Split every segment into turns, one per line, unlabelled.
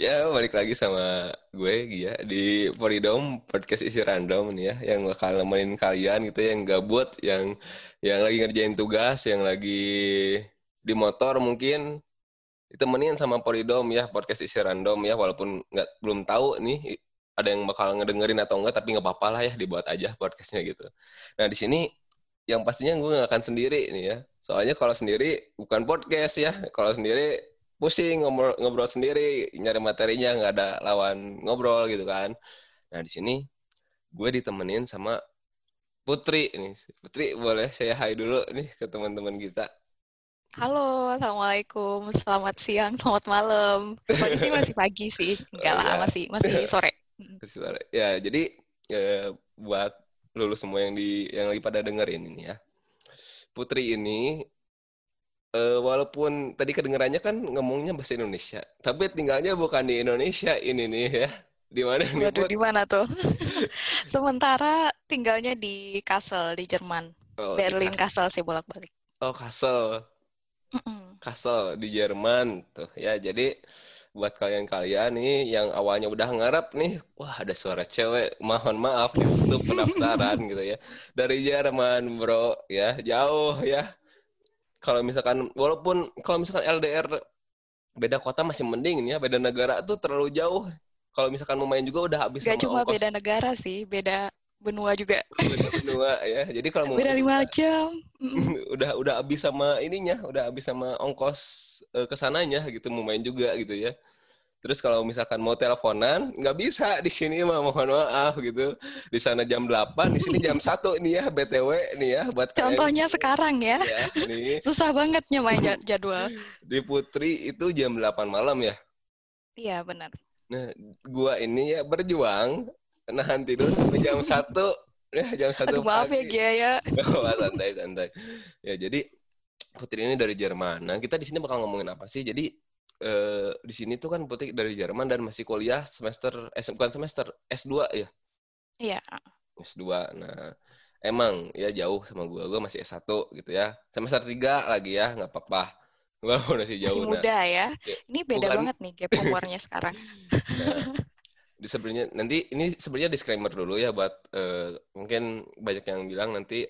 Ya, balik lagi sama gue, Gia, di Poridom, podcast isi random nih ya, yang bakal nemenin kalian gitu, yang gabut, yang yang lagi ngerjain tugas, yang lagi di motor mungkin, ditemenin sama Poridom ya, podcast isi random ya, walaupun nggak belum tahu nih ada yang bakal ngedengerin atau enggak, tapi nggak apa-apa lah ya, dibuat aja podcastnya gitu. Nah, di sini yang pastinya gue nggak akan sendiri nih ya, soalnya kalau sendiri bukan podcast ya, kalau sendiri pusing ngobrol, ngobrol sendiri nyari materinya nggak ada lawan ngobrol gitu kan nah di sini gue ditemenin sama Putri nih Putri boleh saya hai dulu nih ke teman-teman kita
Halo, assalamualaikum, selamat siang, selamat malam. Pagi sih masih pagi sih, enggak lah, oh, ya. masih masih sore.
Masih sore. Ya, jadi ya, buat lulus semua yang di yang lagi pada dengerin ini ya. Putri ini uh, walaupun tadi kedengarannya kan ngomongnya bahasa Indonesia, tapi tinggalnya bukan di Indonesia ini nih ya. Di mana nih?
Waduh, di mana tuh? Sementara tinggalnya di Kassel di Jerman. Oh, Berlin Kassel sih bolak-balik.
Oh, Kassel. Mm -mm. Kassel di Jerman tuh ya. Jadi buat kalian-kalian nih yang awalnya udah ngarap nih, wah ada suara cewek, mohon maaf itu pendaftaran gitu ya. Dari Jerman, Bro, ya. Jauh ya kalau misalkan walaupun kalau misalkan LDR beda kota masih mending ya beda negara tuh terlalu jauh. Kalau misalkan mau main juga udah habis
Gak cuma ongkos. beda negara sih beda benua juga.
Beda benua ya. Jadi kalau mau
beda lima jam.
udah udah habis sama ininya udah habis sama ongkos uh, ke sananya gitu mau main juga gitu ya Terus kalau misalkan mau teleponan, nggak bisa di sini mah mohon maaf gitu. Di sana jam 8, di sini jam 1 nih ya BTW nih ya buat
Contohnya kalian. sekarang ya. ya nih. Susah banget nyamain jadwal.
Di Putri itu jam 8 malam ya?
Iya, benar.
Nah, gua ini ya berjuang nahan tidur sampai jam 1 ya jam 1
Aduh, maaf ya Gia ya.
Oh, santai santai. Ya, jadi Putri ini dari Jerman. Nah, kita di sini bakal ngomongin apa sih? Jadi eh, di sini tuh kan Putri dari Jerman dan masih kuliah semester eh bukan semester S2 ya?
Iya.
S2. Nah, emang ya jauh sama gua. Gua masih S1 gitu ya. Semester 3 lagi ya, nggak apa-apa. Gua masih jauh.
Masih muda nah. ya. Ini beda bukan... banget nih gap umurnya sekarang.
nah, di sebenarnya nanti ini sebenarnya disclaimer dulu ya buat uh, mungkin banyak yang bilang nanti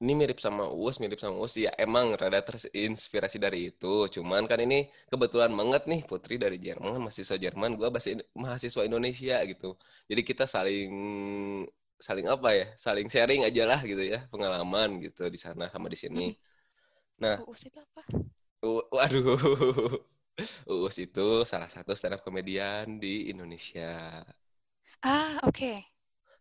ini mirip sama US, mirip sama US ya emang rada terinspirasi dari itu. Cuman kan ini kebetulan banget nih Putri dari Jerman, mahasiswa Jerman, gue masih mahasiswa Indonesia gitu. Jadi kita saling saling apa ya, saling sharing aja lah gitu ya pengalaman gitu di sana sama di sini.
Nah, US itu apa?
waduh, US itu salah satu stand up komedian di Indonesia.
Ah, oke. Okay.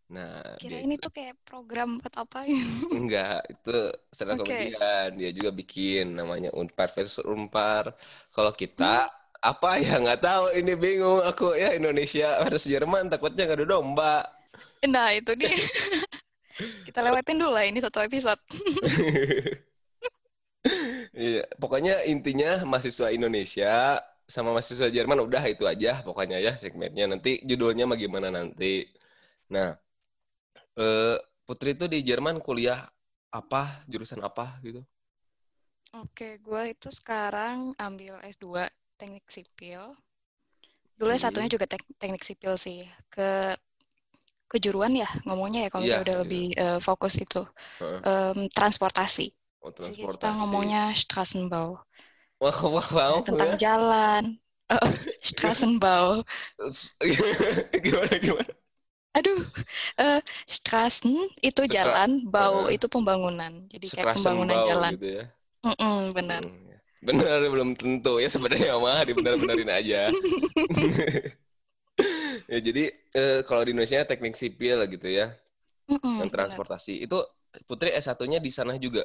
Nah,
kira ini tuh kayak program atau apa
ya? Enggak, itu stand okay. komedian. Dia juga bikin namanya Unpar versus Unpar. Kalau kita hmm. apa ya nggak tahu ini bingung aku ya Indonesia versus Jerman takutnya nggak ada domba.
Nah, itu dia. kita lewatin dulu lah ini satu episode.
Iya, pokoknya intinya mahasiswa Indonesia sama mahasiswa Jerman udah itu aja pokoknya ya segmennya. Nanti judulnya bagaimana nanti. Nah, uh, Putri itu di Jerman kuliah apa, jurusan apa gitu?
Oke, gue itu sekarang ambil S2 teknik sipil. Dulu hmm. satunya juga tek teknik sipil sih. Ke kejuruan ya ngomongnya ya kalau yeah, udah yeah. lebih uh, fokus itu. Uh. Um, transportasi. Oh, transportasi. kita ngomongnya Straßenbau.
Wah, wah, wow,
Tentang ya? jalan. Uh, Straßenbau.
gimana, gimana?
Aduh, uh, Straßen itu Stra jalan, bau uh, itu pembangunan. Jadi kayak pembangunan bau jalan. Gitu ya? mm -mm, benar. Hmm,
ya. benar belum tentu ya sebenarnya mah dibenar-benarin aja. ya jadi uh, kalau di Indonesia teknik sipil gitu ya. Mm -mm, yang transportasi. Benar. Itu Putri S1-nya di sana juga.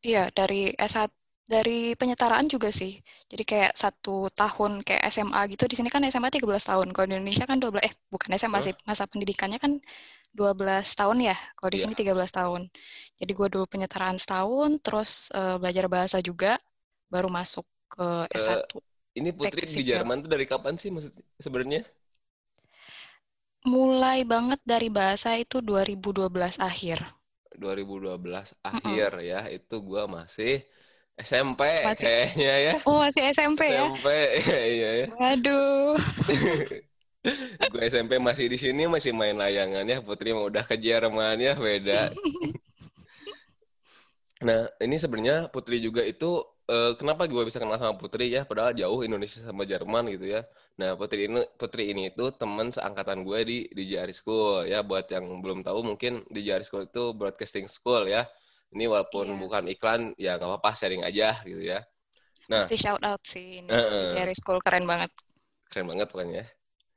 Iya, dari S1 dari penyetaraan juga sih. Jadi kayak satu tahun kayak SMA gitu. Di sini kan SMA 13 tahun. Kalau di Indonesia kan 12 eh bukan SMA sih. Masa pendidikannya kan 12 tahun ya. Kalau di yeah. sini 13 tahun. Jadi gue dulu penyetaraan setahun, terus uh, belajar bahasa juga baru masuk ke S1. Uh,
ini Putri di Jerman tuh dari kapan sih maksud sebenarnya?
Mulai banget dari bahasa itu 2012 akhir.
2012 akhir mm -hmm. ya. Itu gue masih SMP
Masih-
kayaknya ya.
Oh, masih SMP ya?
SMP, iya ya.
Waduh.
Gue SMP masih di sini masih main layangan ya. Putri mah udah ke Jerman ya, beda. Nah, ini sebenarnya Putri juga itu eh, kenapa gue bisa kenal sama Putri ya? Padahal jauh Indonesia sama Jerman gitu ya. Nah, Putri ini Putri ini itu teman seangkatan gue di di JR School ya. Buat yang belum tahu mungkin di JR School itu broadcasting school ya. Ini walaupun
Iya.
bukan iklan ya nggak apa-apa sharing aja gitu ya. Nah.
Mesti shout out sih ini.
Heeh.
Jerry School keren banget.
Keren banget pokoknya. ya.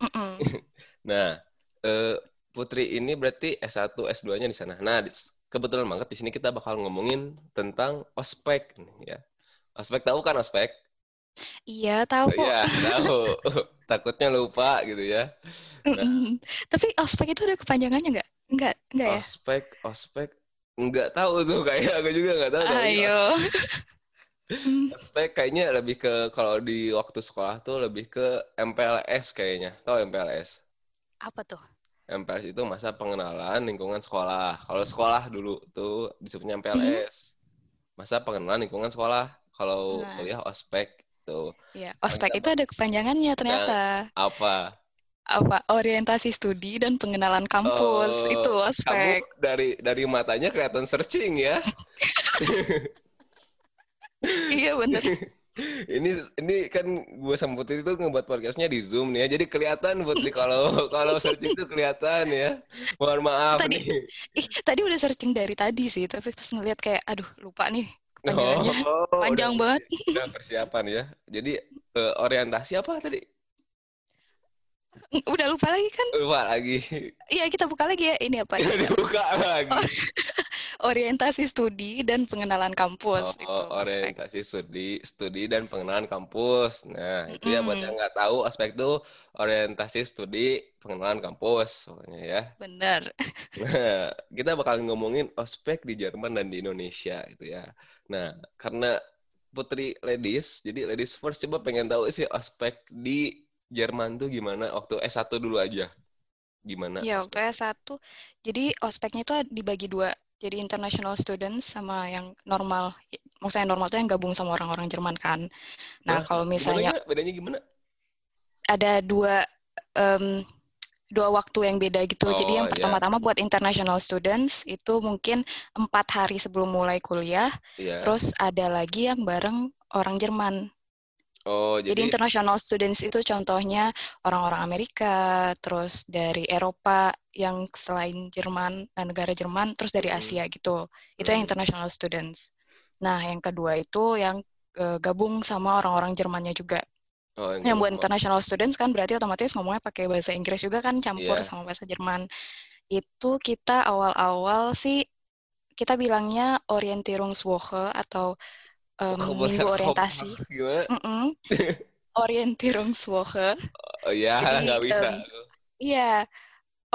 Mm-mm.
Nah, eh, Putri ini berarti S1, S2-nya di sana. Nah, kebetulan banget di sini kita bakal ngomongin tentang ospek ya. Ospek tahu kan ospek?
Iya, tahu kok.
Iya, tahu. Takutnya lupa gitu ya.
Mm-mm. Tapi ospek itu ada kepanjangannya nggak? Nggak, nggak ya?
Ospek, ospek nggak tahu tuh kayak aku juga nggak tahu.
Ayo.
Ospek kayaknya lebih ke kalau di waktu sekolah tuh lebih ke MPLS kayaknya. Tahu MPLS?
Apa tuh?
MPLS itu masa pengenalan lingkungan sekolah. Kalau sekolah dulu tuh disebutnya MPLS. Masa pengenalan lingkungan sekolah. Kalau
Nah.
kuliah ospek tuh
Ya, ospek itu ada kepanjangannya ternyata.
apa?
Apa? Orientasi studi dan pengenalan kampus.
Oh,
itu
Kamu
ospek.
dari dari matanya kelihatan searching ya.
Iya, bener.
ini ini kan gue sama Putri itu ngebuat podcastnya di Zoom nih ya. Jadi kelihatan Putri kalau kalau searching itu kelihatan ya. Mohon maaf
Tadi-
nih.
Ih, tadi udah searching dari tadi sih, tapi pas ngeliat kayak, aduh, lupa nih kepanjangannya.
Oh,
Panjang
udah-
banget.
Udah persiapan ya. Jadi eh, orientasi apa tadi?
Udah lupa lagi kan?
Lupa lagi.
Iya, kita buka lagi ya. Ini apa?
Dibuka lagi.
Orientasi studi dan pengenalan kampus.
Oh,
itu,
orientasi studi, studi dan pengenalan kampus. Nah, itu ya buat yang nggak tahu aspek itu orientasi studi pengenalan kampus pokoknya ya.
Bener.
Nah, kita bakal ngomongin ospek di Jerman dan di Indonesia gitu ya. Nah, karena Putri ladies, jadi ladies first coba pengen tahu sih ospek di Jerman tuh gimana waktu S1 dulu aja. Gimana?
Ya, waktu S1. Jadi ospeknya itu dibagi dua. Jadi international students sama yang normal. Maksudnya normal itu yang gabung sama orang-orang Jerman kan. Nah,
Nah,
kalau misalnya
gimana? Bedanya gimana?
ada dua em, dua waktu yang beda gitu. Jadi
Oh,
yang
iya.
pertama-tama buat international students itu mungkin empat hari sebelum mulai kuliah.
Iya.
Terus ada lagi yang bareng orang Jerman.
Oh,
Jadi,
jadi
international students itu contohnya orang-orang Amerika, terus dari Eropa yang selain Jerman dan negara Jerman, terus dari
Hmm.
Asia gitu. Itu yang
Hmm.
international students. Nah, yang kedua itu yang eh, gabung sama orang-orang Jermannya juga.
oh,
Yang buat
gabung.
international students kan berarti otomatis ngomongnya pakai bahasa Inggris juga kan campur
Iya.
sama bahasa Jerman. Itu kita awal-awal sih kita bilangnya Orientierungswoche atau em,
Oh,
minggu orientasi.
Gimana?
Mm-mm. Orientierungswoche.
Oh ya,
Jadi,
nggak bisa.
Iya,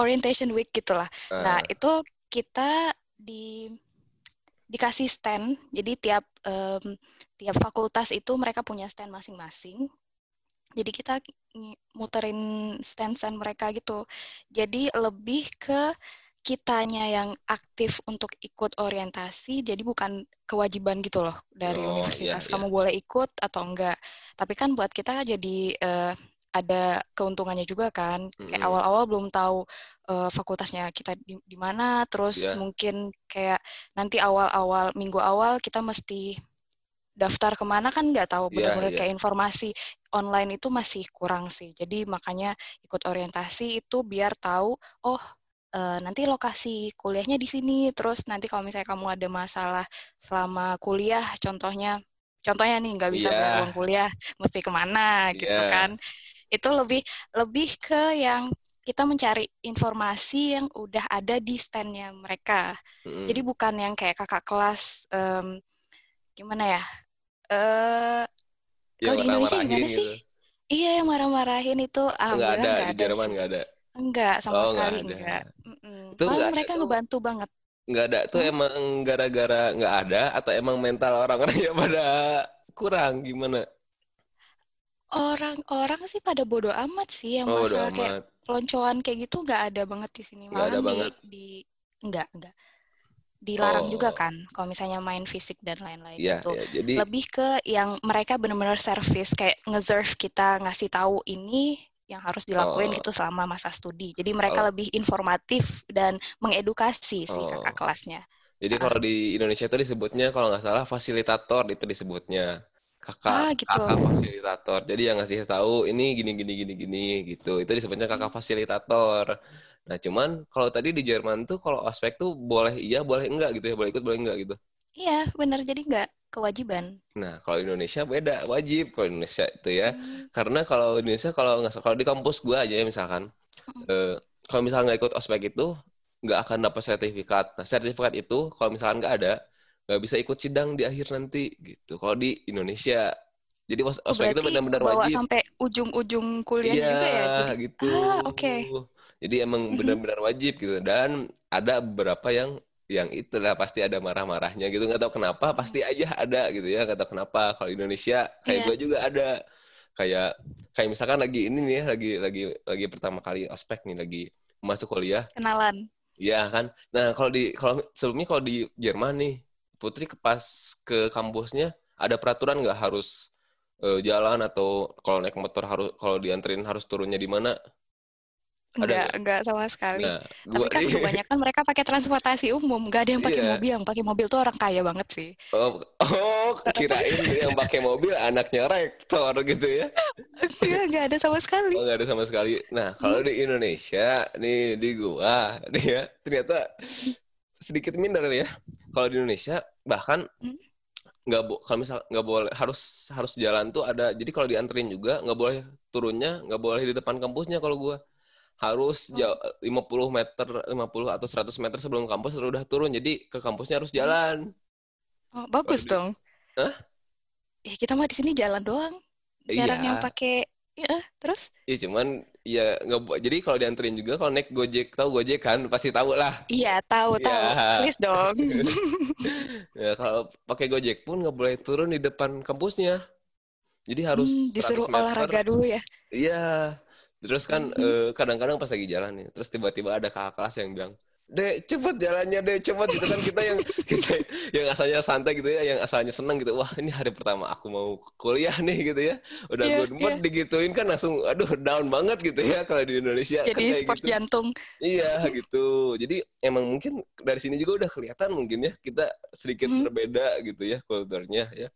orientation week gitulah. Nah,
Ah,
itu kita di dikasih stand. Jadi tiap em, tiap fakultas itu mereka punya stand masing-masing. Jadi kita muterin stand-stand mereka gitu. Jadi lebih ke kitanya yang aktif untuk ikut orientasi, jadi bukan kewajiban gitu loh dari
Oh,
universitas.
iya, iya.
Kamu boleh ikut atau enggak. Tapi kan buat kita jadi eh, ada keuntungannya juga kan. Kayak
Mm-mm.
awal-awal belum tahu eh, fakultasnya kita di, di mana, terus
Iya.
mungkin kayak nanti awal-awal minggu awal kita mesti daftar ke mana kan nggak tahu
Iya,
benar-benar
iya.
kayak informasi online itu masih kurang sih. Jadi makanya ikut orientasi itu biar tahu oh eh, nanti lokasi kuliahnya di sini. Terus nanti kalau misalnya kamu ada masalah selama kuliah, contohnya contohnya nih nggak bisa bayar uang kuliah, mesti ke mana gitu
Iya.
kan? Itu lebih lebih ke yang kita mencari informasi yang udah ada di standnya mereka.
Mm-mm.
Jadi bukan yang kayak kakak kelas em, gimana ya? Eh
Ya,
kalau di Indonesia gimana sih?
gitu.
Iya, yang marah-marahin itu
Nggak
alhamdulillah
ada
nggak
di Jerman
sih.
nggak ada.
Enggak, sama
Oh, nggak
sekali
ada.
enggak.
Itu
Malah
nggak ada
mereka
tuh.
ngebantu banget.
Nggak ada tuh
Hmm?
emang gara-gara nggak ada atau emang mental orang-orangnya pada kurang gimana?
Orang-orang sih pada bodoh amat sih yang
Oh,
masalah kayak
amat.
peloncoan kayak gitu nggak ada banget di sini.
Nggak ada
Malahan di,
banget.
di enggak, enggak. dilarang
Oh.
juga kan kalau misalnya main fisik dan lain-lain
Iya,
gitu.
ya, jadi
Lebih ke yang mereka benar-benar service kayak nge-serve kita ngasih tahu ini yang harus dilakuin
Oh.
gitu selama masa studi. Jadi mereka
Kalau-
lebih informatif dan mengedukasi si
Oh.
kakak kelasnya.
jadi
Ah.
kalau di Indonesia itu disebutnya kalau nggak salah fasilitator itu disebutnya. Kakak
Ah, gitu.
kakak fasilitator. Jadi yang ngasih tahu ini gini gini gini gini gitu. Itu disebutnya kakak fasilitator. Nah, cuman kalau tadi di Jerman tuh kalau ospek tuh boleh iya, boleh enggak gitu ya. Boleh ikut, boleh enggak gitu.
Iya, benar. Jadi nggak kewajiban.
Nah, kalau Indonesia beda, wajib kalau Indonesia itu ya.
Hmm.
Karena kalau Indonesia kalau nggak kalau di kampus gua aja ya misalkan,
Mm.
eh, kalau misalnya nggak ikut ospek itu nggak akan dapat sertifikat. Nah, sertifikat itu kalau misalkan nggak ada, nggak bisa ikut sidang di akhir nanti gitu. Kalau di Indonesia, jadi os- ospek itu
berarti
benar-benar
bawa
wajib.
sampai ujung-ujung kuliah
Iya,
juga ya. Jadi,
gitu.
Ah, oke.
Jadi emang
Mhm.
benar-benar wajib gitu. Dan ada beberapa yang yang itulah pasti ada marah-marahnya gitu. Nggak tahu kenapa, pasti aja ada gitu ya. Nggak tahu kenapa. Kalau Indonesia kayak
Iya.
gue juga ada. Kayak kayak misalkan lagi ini nih ya, lagi lagi lagi pertama kali ospek nih, lagi masuk kuliah.
kenalan.
Iya kan. Nah kalau di kalau sebelumnya kalau di Jerman nih, Putri ke pas ke kampusnya ada peraturan nggak harus eh, jalan atau kalau naik motor harus kalau dianterin harus turunnya di mana?
Enggak,
nggak?
enggak sama sekali.
Nah,
Tapi kan kebanyakan mereka pakai transportasi umum, nggak ada yang pakai
Iya.
mobil. Yang pakai mobil tuh orang kaya banget sih.
oh, oh kirain yang pakai mobil anaknya rektor gitu ya.
Enggak, nggak ada sama sekali.
Oh nggak ada sama sekali. Nah kalau di Indonesia nih di gua nih ya ternyata sedikit minder ya. Kalau di Indonesia bahkan
Hmm.
nggak bo kalau misal nggak boleh harus harus jalan tuh ada. Jadi kalau dianterin juga nggak boleh turunnya nggak boleh di depan kampusnya kalau gua harus
Oh.
jauh 50 meter 50 atau 100 meter sebelum kampus udah turun. Jadi ke kampusnya
Hmm.
harus jalan.
Oh, bagus dong.
Hah?
Ya kita mah di sini jalan doang. Jarang
Iya.
yang pakai ya, terus
Iya cuman ya nggak jadi kalau dianterin juga kalau naik Gojek tahu Gojek kan pasti tahu lah.
iya tahu tahu.
Iya.
Please dong.
Ya kalau pakai Gojek pun nggak boleh turun di depan kampusnya. Jadi harus
Hmm,
100
disuruh
meter.
olahraga dulu ya.
Iya. Terus kan eh, kadang-kadang pas lagi jalan nih, terus tiba-tiba ada kakak kelas yang bilang, Dek, cepet jalannya, Dek, cepet gitu kan kita yang kita yang asalnya santai gitu ya, yang asalnya seneng gitu. Wah, ini hari pertama aku mau kuliah nih gitu ya. Udah
Iya,
good mood digituin kan langsung aduh down banget gitu ya kalau di Indonesia kan
Jadi
kayak
sport
gitu.
jantung.
Iya gitu. Jadi emang mungkin dari sini juga udah kelihatan mungkin ya kita sedikit
Mhm.
berbeda gitu ya kulturnya ya.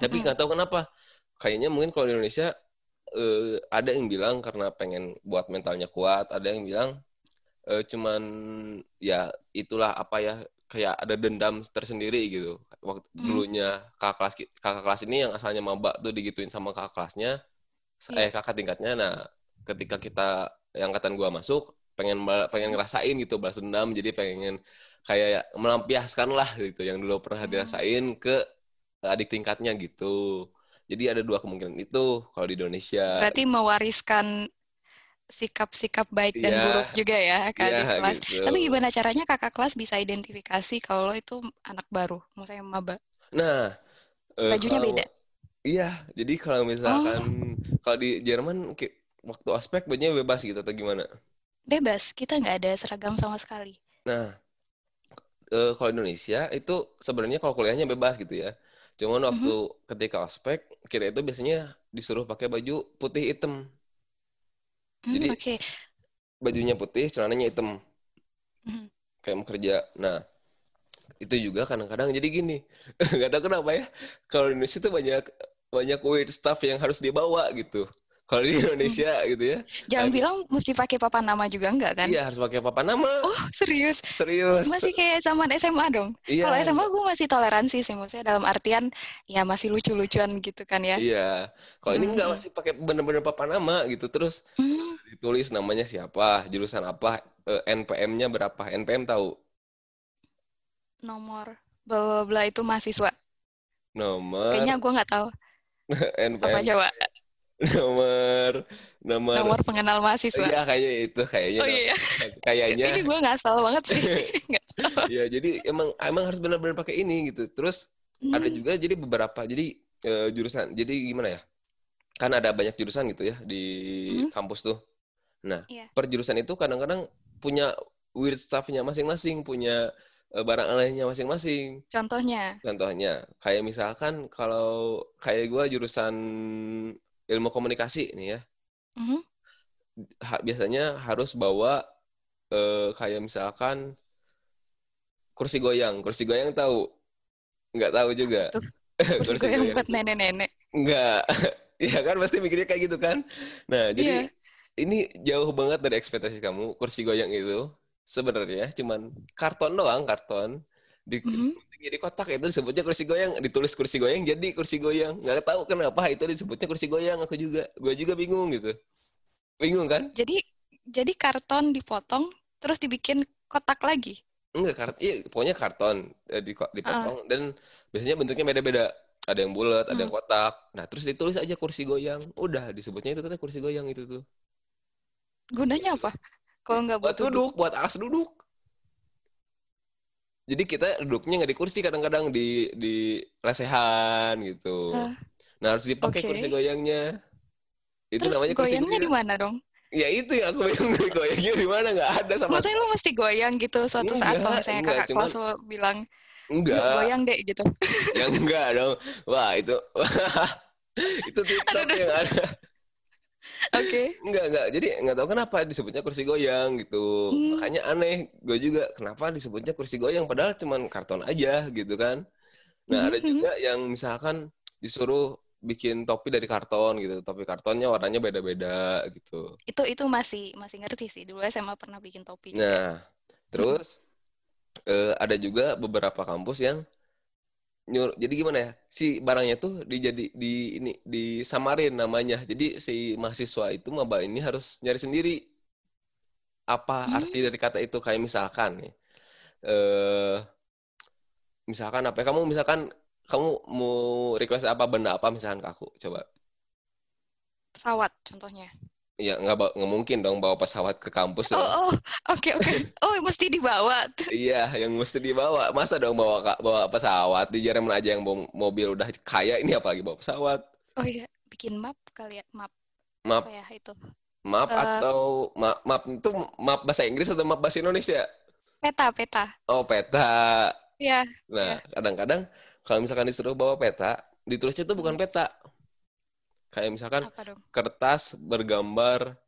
Tapi nggak tahu kenapa. Kayaknya mungkin kalau di Indonesia eh, ada yang bilang karena pengen buat mentalnya kuat, ada yang bilang eh, cuman ya itulah apa ya kayak ada dendam tersendiri gitu. Waktu
Mhm.
dulunya kakak kelas kakak kelas ini yang asalnya maba tuh digituin sama kakak kelasnya,
Iya.
eh kakak tingkatnya. Nah, ketika kita yang angkatan gua masuk pengen pengen ngerasain gitu balas dendam jadi pengen kayak melampiaskan lah gitu yang dulu pernah
Hmm.
dirasain ke adik tingkatnya gitu jadi ada dua kemungkinan itu kalau di Indonesia
Berarti mewariskan sikap-sikap baik dan
Iya.
buruk juga ya ke
Iya,
adik kelas.
gitu.
Tapi gimana caranya kakak kelas bisa identifikasi kalau itu anak baru, maksudnya maba?
nah eh,
Bajunya
kalau-
beda?
iya jadi kalau misalkan
Oh.
kalau di Jerman waktu ospek bajunya bebas gitu atau gimana
Bebas, kita nggak ada seragam sama sekali.
nah eh, kalau di Indonesia itu sebenarnya kalau kuliahnya bebas gitu ya cuman waktu
Mm-hmm.
ketika ospek kita itu biasanya disuruh pakai baju putih hitam
Hmm,
Jadi-
Oke,
bajunya putih, celananya hitam.
Mhm.
Kayak mau kerja. Nah, itu juga kadang-kadang jadi gini. nggak tahu kenapa ya. Kalau di Indonesia tuh banyak banyak weird stuff yang harus dibawa gitu. Kalau di Indonesia gitu ya.
jangan bilang mesti pakai papan nama juga enggak kan?
Iya, harus pakai apa nama.
Oh serius?
Serius.
Masih kayak zaman SMA dong.
iya.
Kalau SMA gue masih toleransi sih, maksudnya dalam artian ya masih lucu-lucuan gitu kan ya.
Iya. Kalau ini nggak
Hmm.
masih pakai bener-bener papan nama gitu. Terus
Hmm,
ditulis namanya siapa, jurusan apa, eh, NPM-nya berapa. NPM tahu?
nomor bla bla bla itu mahasiswa.
Nomor
Kayaknya gue nggak tahu apa
NPM
coba
nomor nomor
nomor pengenal mahasiswa.
Iya kayaknya itu kayaknya
Oh iya,
kayaknya
ini gue nggak salah banget sih.
Ya jadi emang emang harus benar-benar pakai ini gitu terus ada
Hmm,
juga jadi beberapa jadi eh, jurusan jadi gimana ya kan ada banyak jurusan gitu ya di
Mhm.
kampus tuh nah
Iya.
per jurusan itu kadang-kadang punya weird stuff-nya masing-masing punya eh, barang anehnya masing-masing.
Contohnya?
Contohnya, kayak misalkan kalau kayak gue jurusan ilmu komunikasi nih ya,
Mm -hmm.
ha, biasanya harus bawa eh, kayak misalkan kursi goyang. Kursi goyang tahu? Nggak tahu juga.
kursi, kursi goyang, goyang buat nenek-nenek.
Nggak. Iya kan pasti mikirnya kayak gitu kan. Nah, jadi yeah. ini jauh banget dari ekspektasi kamu. Kursi goyang itu sebenarnya cuman karton doang, karton di mm -hmm. Jadi kotak itu disebutnya kursi goyang, ditulis kursi goyang jadi kursi goyang. Nggak tahu kenapa itu disebutnya kursi goyang aku juga. Gue juga bingung gitu. Bingung kan?
Jadi jadi karton dipotong terus dibikin kotak lagi.
Enggak, kart iya, pokoknya karton eh, dipotong uh. dan biasanya bentuknya beda-beda ada yang bulat, ada yang hmm. kotak. Nah, terus ditulis aja kursi goyang. Udah, disebutnya itu tadi kursi goyang itu tuh.
Gunanya apa? Kalau nggak
buat, buat duduk, buat alas duduk. Jadi kita duduknya nggak di kursi, kadang-kadang di di lesehan gitu. Uh, nah, harus dipakai okay. kursi goyangnya.
Itu terus namanya kursi goyangnya di mana dong?
Ya itu yang aku bingung goyangnya di mana nggak ada sama.
Maksudnya lu mesti goyang gitu suatu enggak, saat kalau misalnya kakak cuman, kelas bilang
Enggak.
Goyang deh gitu.
Ya enggak dong. Wah, itu itu TikTok yang ada.
Oke. Okay.
Enggak, enggak. Jadi enggak tahu kenapa disebutnya kursi goyang gitu. Hmm. Makanya aneh. Gue juga kenapa disebutnya kursi goyang padahal cuman karton aja gitu kan. Nah, ada hmm. juga yang misalkan disuruh bikin topi dari karton gitu. Topi kartonnya warnanya beda-beda gitu.
Itu itu masih masih ngerti sih. Dulu SMA pernah bikin topi.
Nah, terus uh, ada juga beberapa kampus yang nyur jadi gimana ya si barangnya tuh dijadi di ini di samarin namanya. Jadi si mahasiswa itu maba ini harus nyari sendiri apa hmm. arti dari kata itu. Kayak misalkan nih eh misalkan apa ya, kamu misalkan kamu mau request apa benda apa misalkan ke aku coba.
Pesawat contohnya
Iya nggak nggak mungkin dong bawa pesawat ke kampus.
Oh oh oke okay, oke. Okay. Oh mesti dibawa.
iya yang mesti dibawa. Masa dong bawa bawa pesawat di Jerman aja yang bawa mobil udah kaya ini apalagi bawa pesawat.
Oh iya bikin map kali ya map.
Map.
Apa ya itu?
Map uh, atau map map itu map bahasa Inggris atau map bahasa Indonesia?
Peta peta.
Oh peta.
Iya.
Nah kadang-kadang kalau misalkan disuruh bawa peta ditulisnya itu bukan peta Kayak misalkan kertas bergambar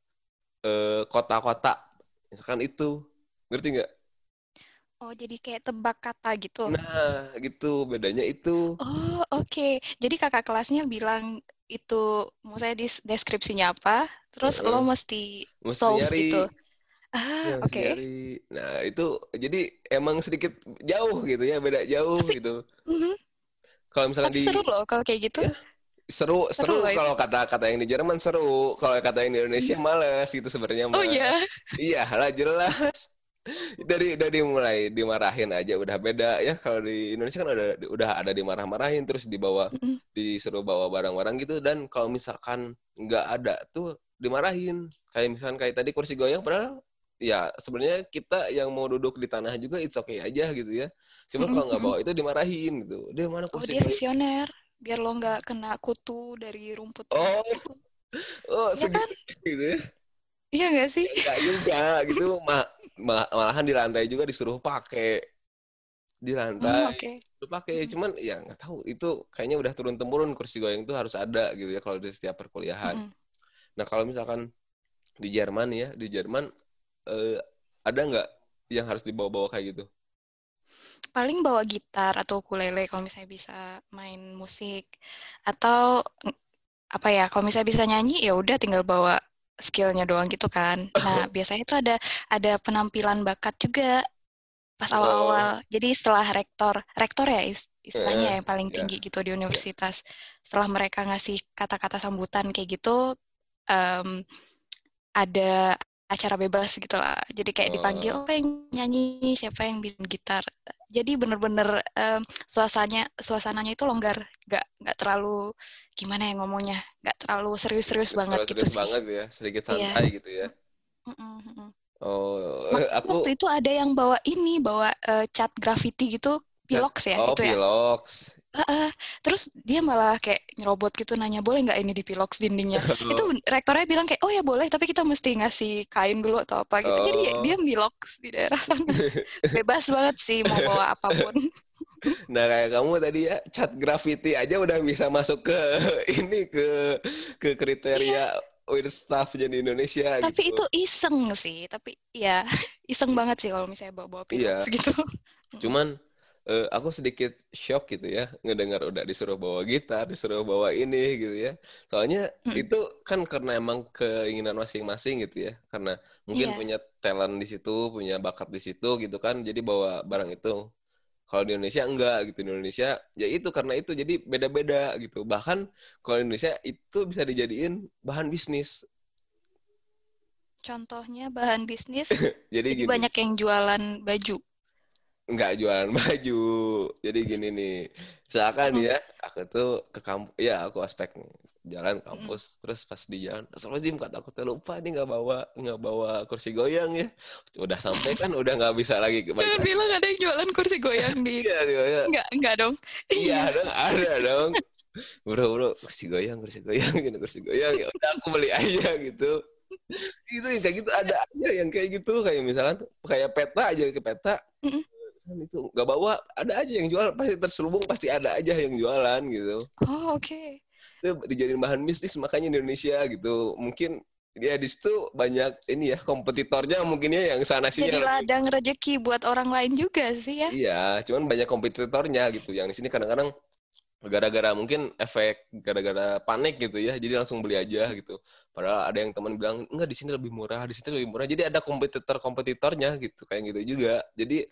eh, kota-kota. Misalkan itu. Ngerti nggak?
Oh, jadi kayak tebak kata gitu.
Nah, gitu. Bedanya itu.
Oh, oke. Okay. Jadi kakak kelasnya bilang itu saya di deskripsinya apa, terus uh, lo mesti, mesti solve nyari. itu. Ah, oke. Okay.
Nah, itu jadi emang sedikit jauh gitu ya, beda jauh Tapi, gitu. Uh mhm. -huh. Kalau misalkan Tapi
di seru loh kalau kayak gitu. Ya,
seru seru, seru kalau kata kata yang di Jerman seru. Kalau kata yang di Indonesia hmm. males gitu sebenarnya
oh iya?
Iya lah jelas. Dari dari mulai dimarahin aja udah beda. Ya kalau di Indonesia kan udah udah ada dimarah-marahin terus dibawa mm disuruh bawa barang-barang gitu. Dan kalau misalkan nggak ada tuh dimarahin. Kayak misalkan kayak tadi kursi goyang padahal ya sebenarnya kita yang mau duduk di tanah juga it's okay aja gitu ya. Cuma mm -hmm. kalau nggak bawa itu dimarahin gitu. Dia mana
kursi oh, dia visioner biar lo nggak kena kutu dari rumput
oh gitu. oh ya kan? gitu ya
iya nggak sih
nggak juga gitu ma ma malahan di lantai juga disuruh pakai di lantai oh, okay. pakai hmm. cuman ya nggak tahu itu kayaknya udah turun temurun kursi goyang itu harus ada gitu ya kalau di setiap perkuliahan hmm. nah kalau misalkan di Jerman ya di Jerman eh, ada nggak yang harus dibawa-bawa kayak gitu
paling bawa gitar atau ukulele kalau misalnya bisa main musik atau apa ya kalau misalnya bisa nyanyi ya udah tinggal bawa skillnya doang gitu kan nah biasanya itu ada ada penampilan bakat juga pas oh. awal-awal jadi setelah rektor rektor ya istilahnya yang paling iya. tinggi gitu di universitas setelah mereka ngasih kata-kata sambutan kayak gitu um, ada acara bebas gitu lah. Jadi kayak dipanggil oh. apa yang nyanyi, siapa yang bikin gitar. Jadi bener-bener um, suasananya suasananya itu longgar, nggak nggak terlalu gimana ya ngomongnya, nggak terlalu serius-serius banget gitu
serius sih. banget ya, sedikit iya. santai yeah. gitu ya. Oh,
aku waktu itu ada yang bawa ini, bawa uh, cat graffiti gitu, pilox ya
oh,
itu
pilox.
ya.
Pilox.
Uh, uh, terus dia malah kayak nyerobot gitu nanya boleh nggak ini dipiloks dindingnya itu rektornya bilang kayak oh ya boleh tapi kita mesti ngasih kain dulu atau apa gitu jadi
Oh.
dia miloks di daerah sana bebas banget sih mau bawa apa pun
Nah kayak kamu tadi ya cat graffiti aja udah bisa masuk ke ini ke ke kriteria weird stuff jadi Indonesia
Iya. tapi
gitu.
itu iseng sih tapi ya iseng banget sih kalau misalnya bawa bawa
Iya.
piloks gitu
Cuman eh, aku sedikit shock gitu ya ngedengar udah disuruh bawa gitar, disuruh bawa ini gitu ya. Soalnya
Mm.
itu kan karena emang keinginan masing-masing gitu ya. Karena mungkin
Iya.
punya talent di situ, punya bakat di situ gitu kan. Jadi bawa barang itu. Kalau di Indonesia enggak gitu. Di Indonesia ya itu karena itu jadi beda-beda gitu. Bahkan kalau di Indonesia itu bisa dijadiin bahan bisnis.
contohnya bahan bisnis
Jadi
jadi
gini.
banyak yang jualan baju
nggak jualan baju. Jadi gini nih, misalkan
Hmm.
ya, aku tuh ke kampus, ya aku aspek nih, jalan kampus, terus pas di jalan, Astagfirullahaladzim, kata aku lupa nih nggak bawa nggak bawa kursi goyang ya. Udah sampai kan, udah nggak bisa lagi
jangan
balik.
bilang ada yang jualan kursi goyang di
Iya, iya,
Enggak, enggak dong.
iya, dong, ada dong. Bro, bro, kursi goyang, kursi goyang, gitu, kursi goyang. Ya udah aku beli aja gitu. Itu yang kayak gitu ada aja yang kayak gitu kayak misalkan kayak peta aja ke peta.
Mm-mm.
Misalkan itu nggak bawa, ada aja yang jual pasti terselubung pasti ada aja yang jualan gitu.
Oh, oke.
itu dijadiin bahan bisnis makanya di Indonesia gitu mungkin ya di situ banyak ini ya kompetitornya mungkin ya yang sana sini
Jadi ladang rezeki buat orang lain juga sih ya.
iya cuman banyak kompetitornya gitu yang di sini kadang-kadang gara-gara mungkin efek gara-gara panik gitu ya jadi langsung beli aja gitu. Padahal ada yang teman bilang enggak di sini lebih murah di sini lebih murah. Jadi ada kompetitor kompetitornya gitu kayak gitu juga. Jadi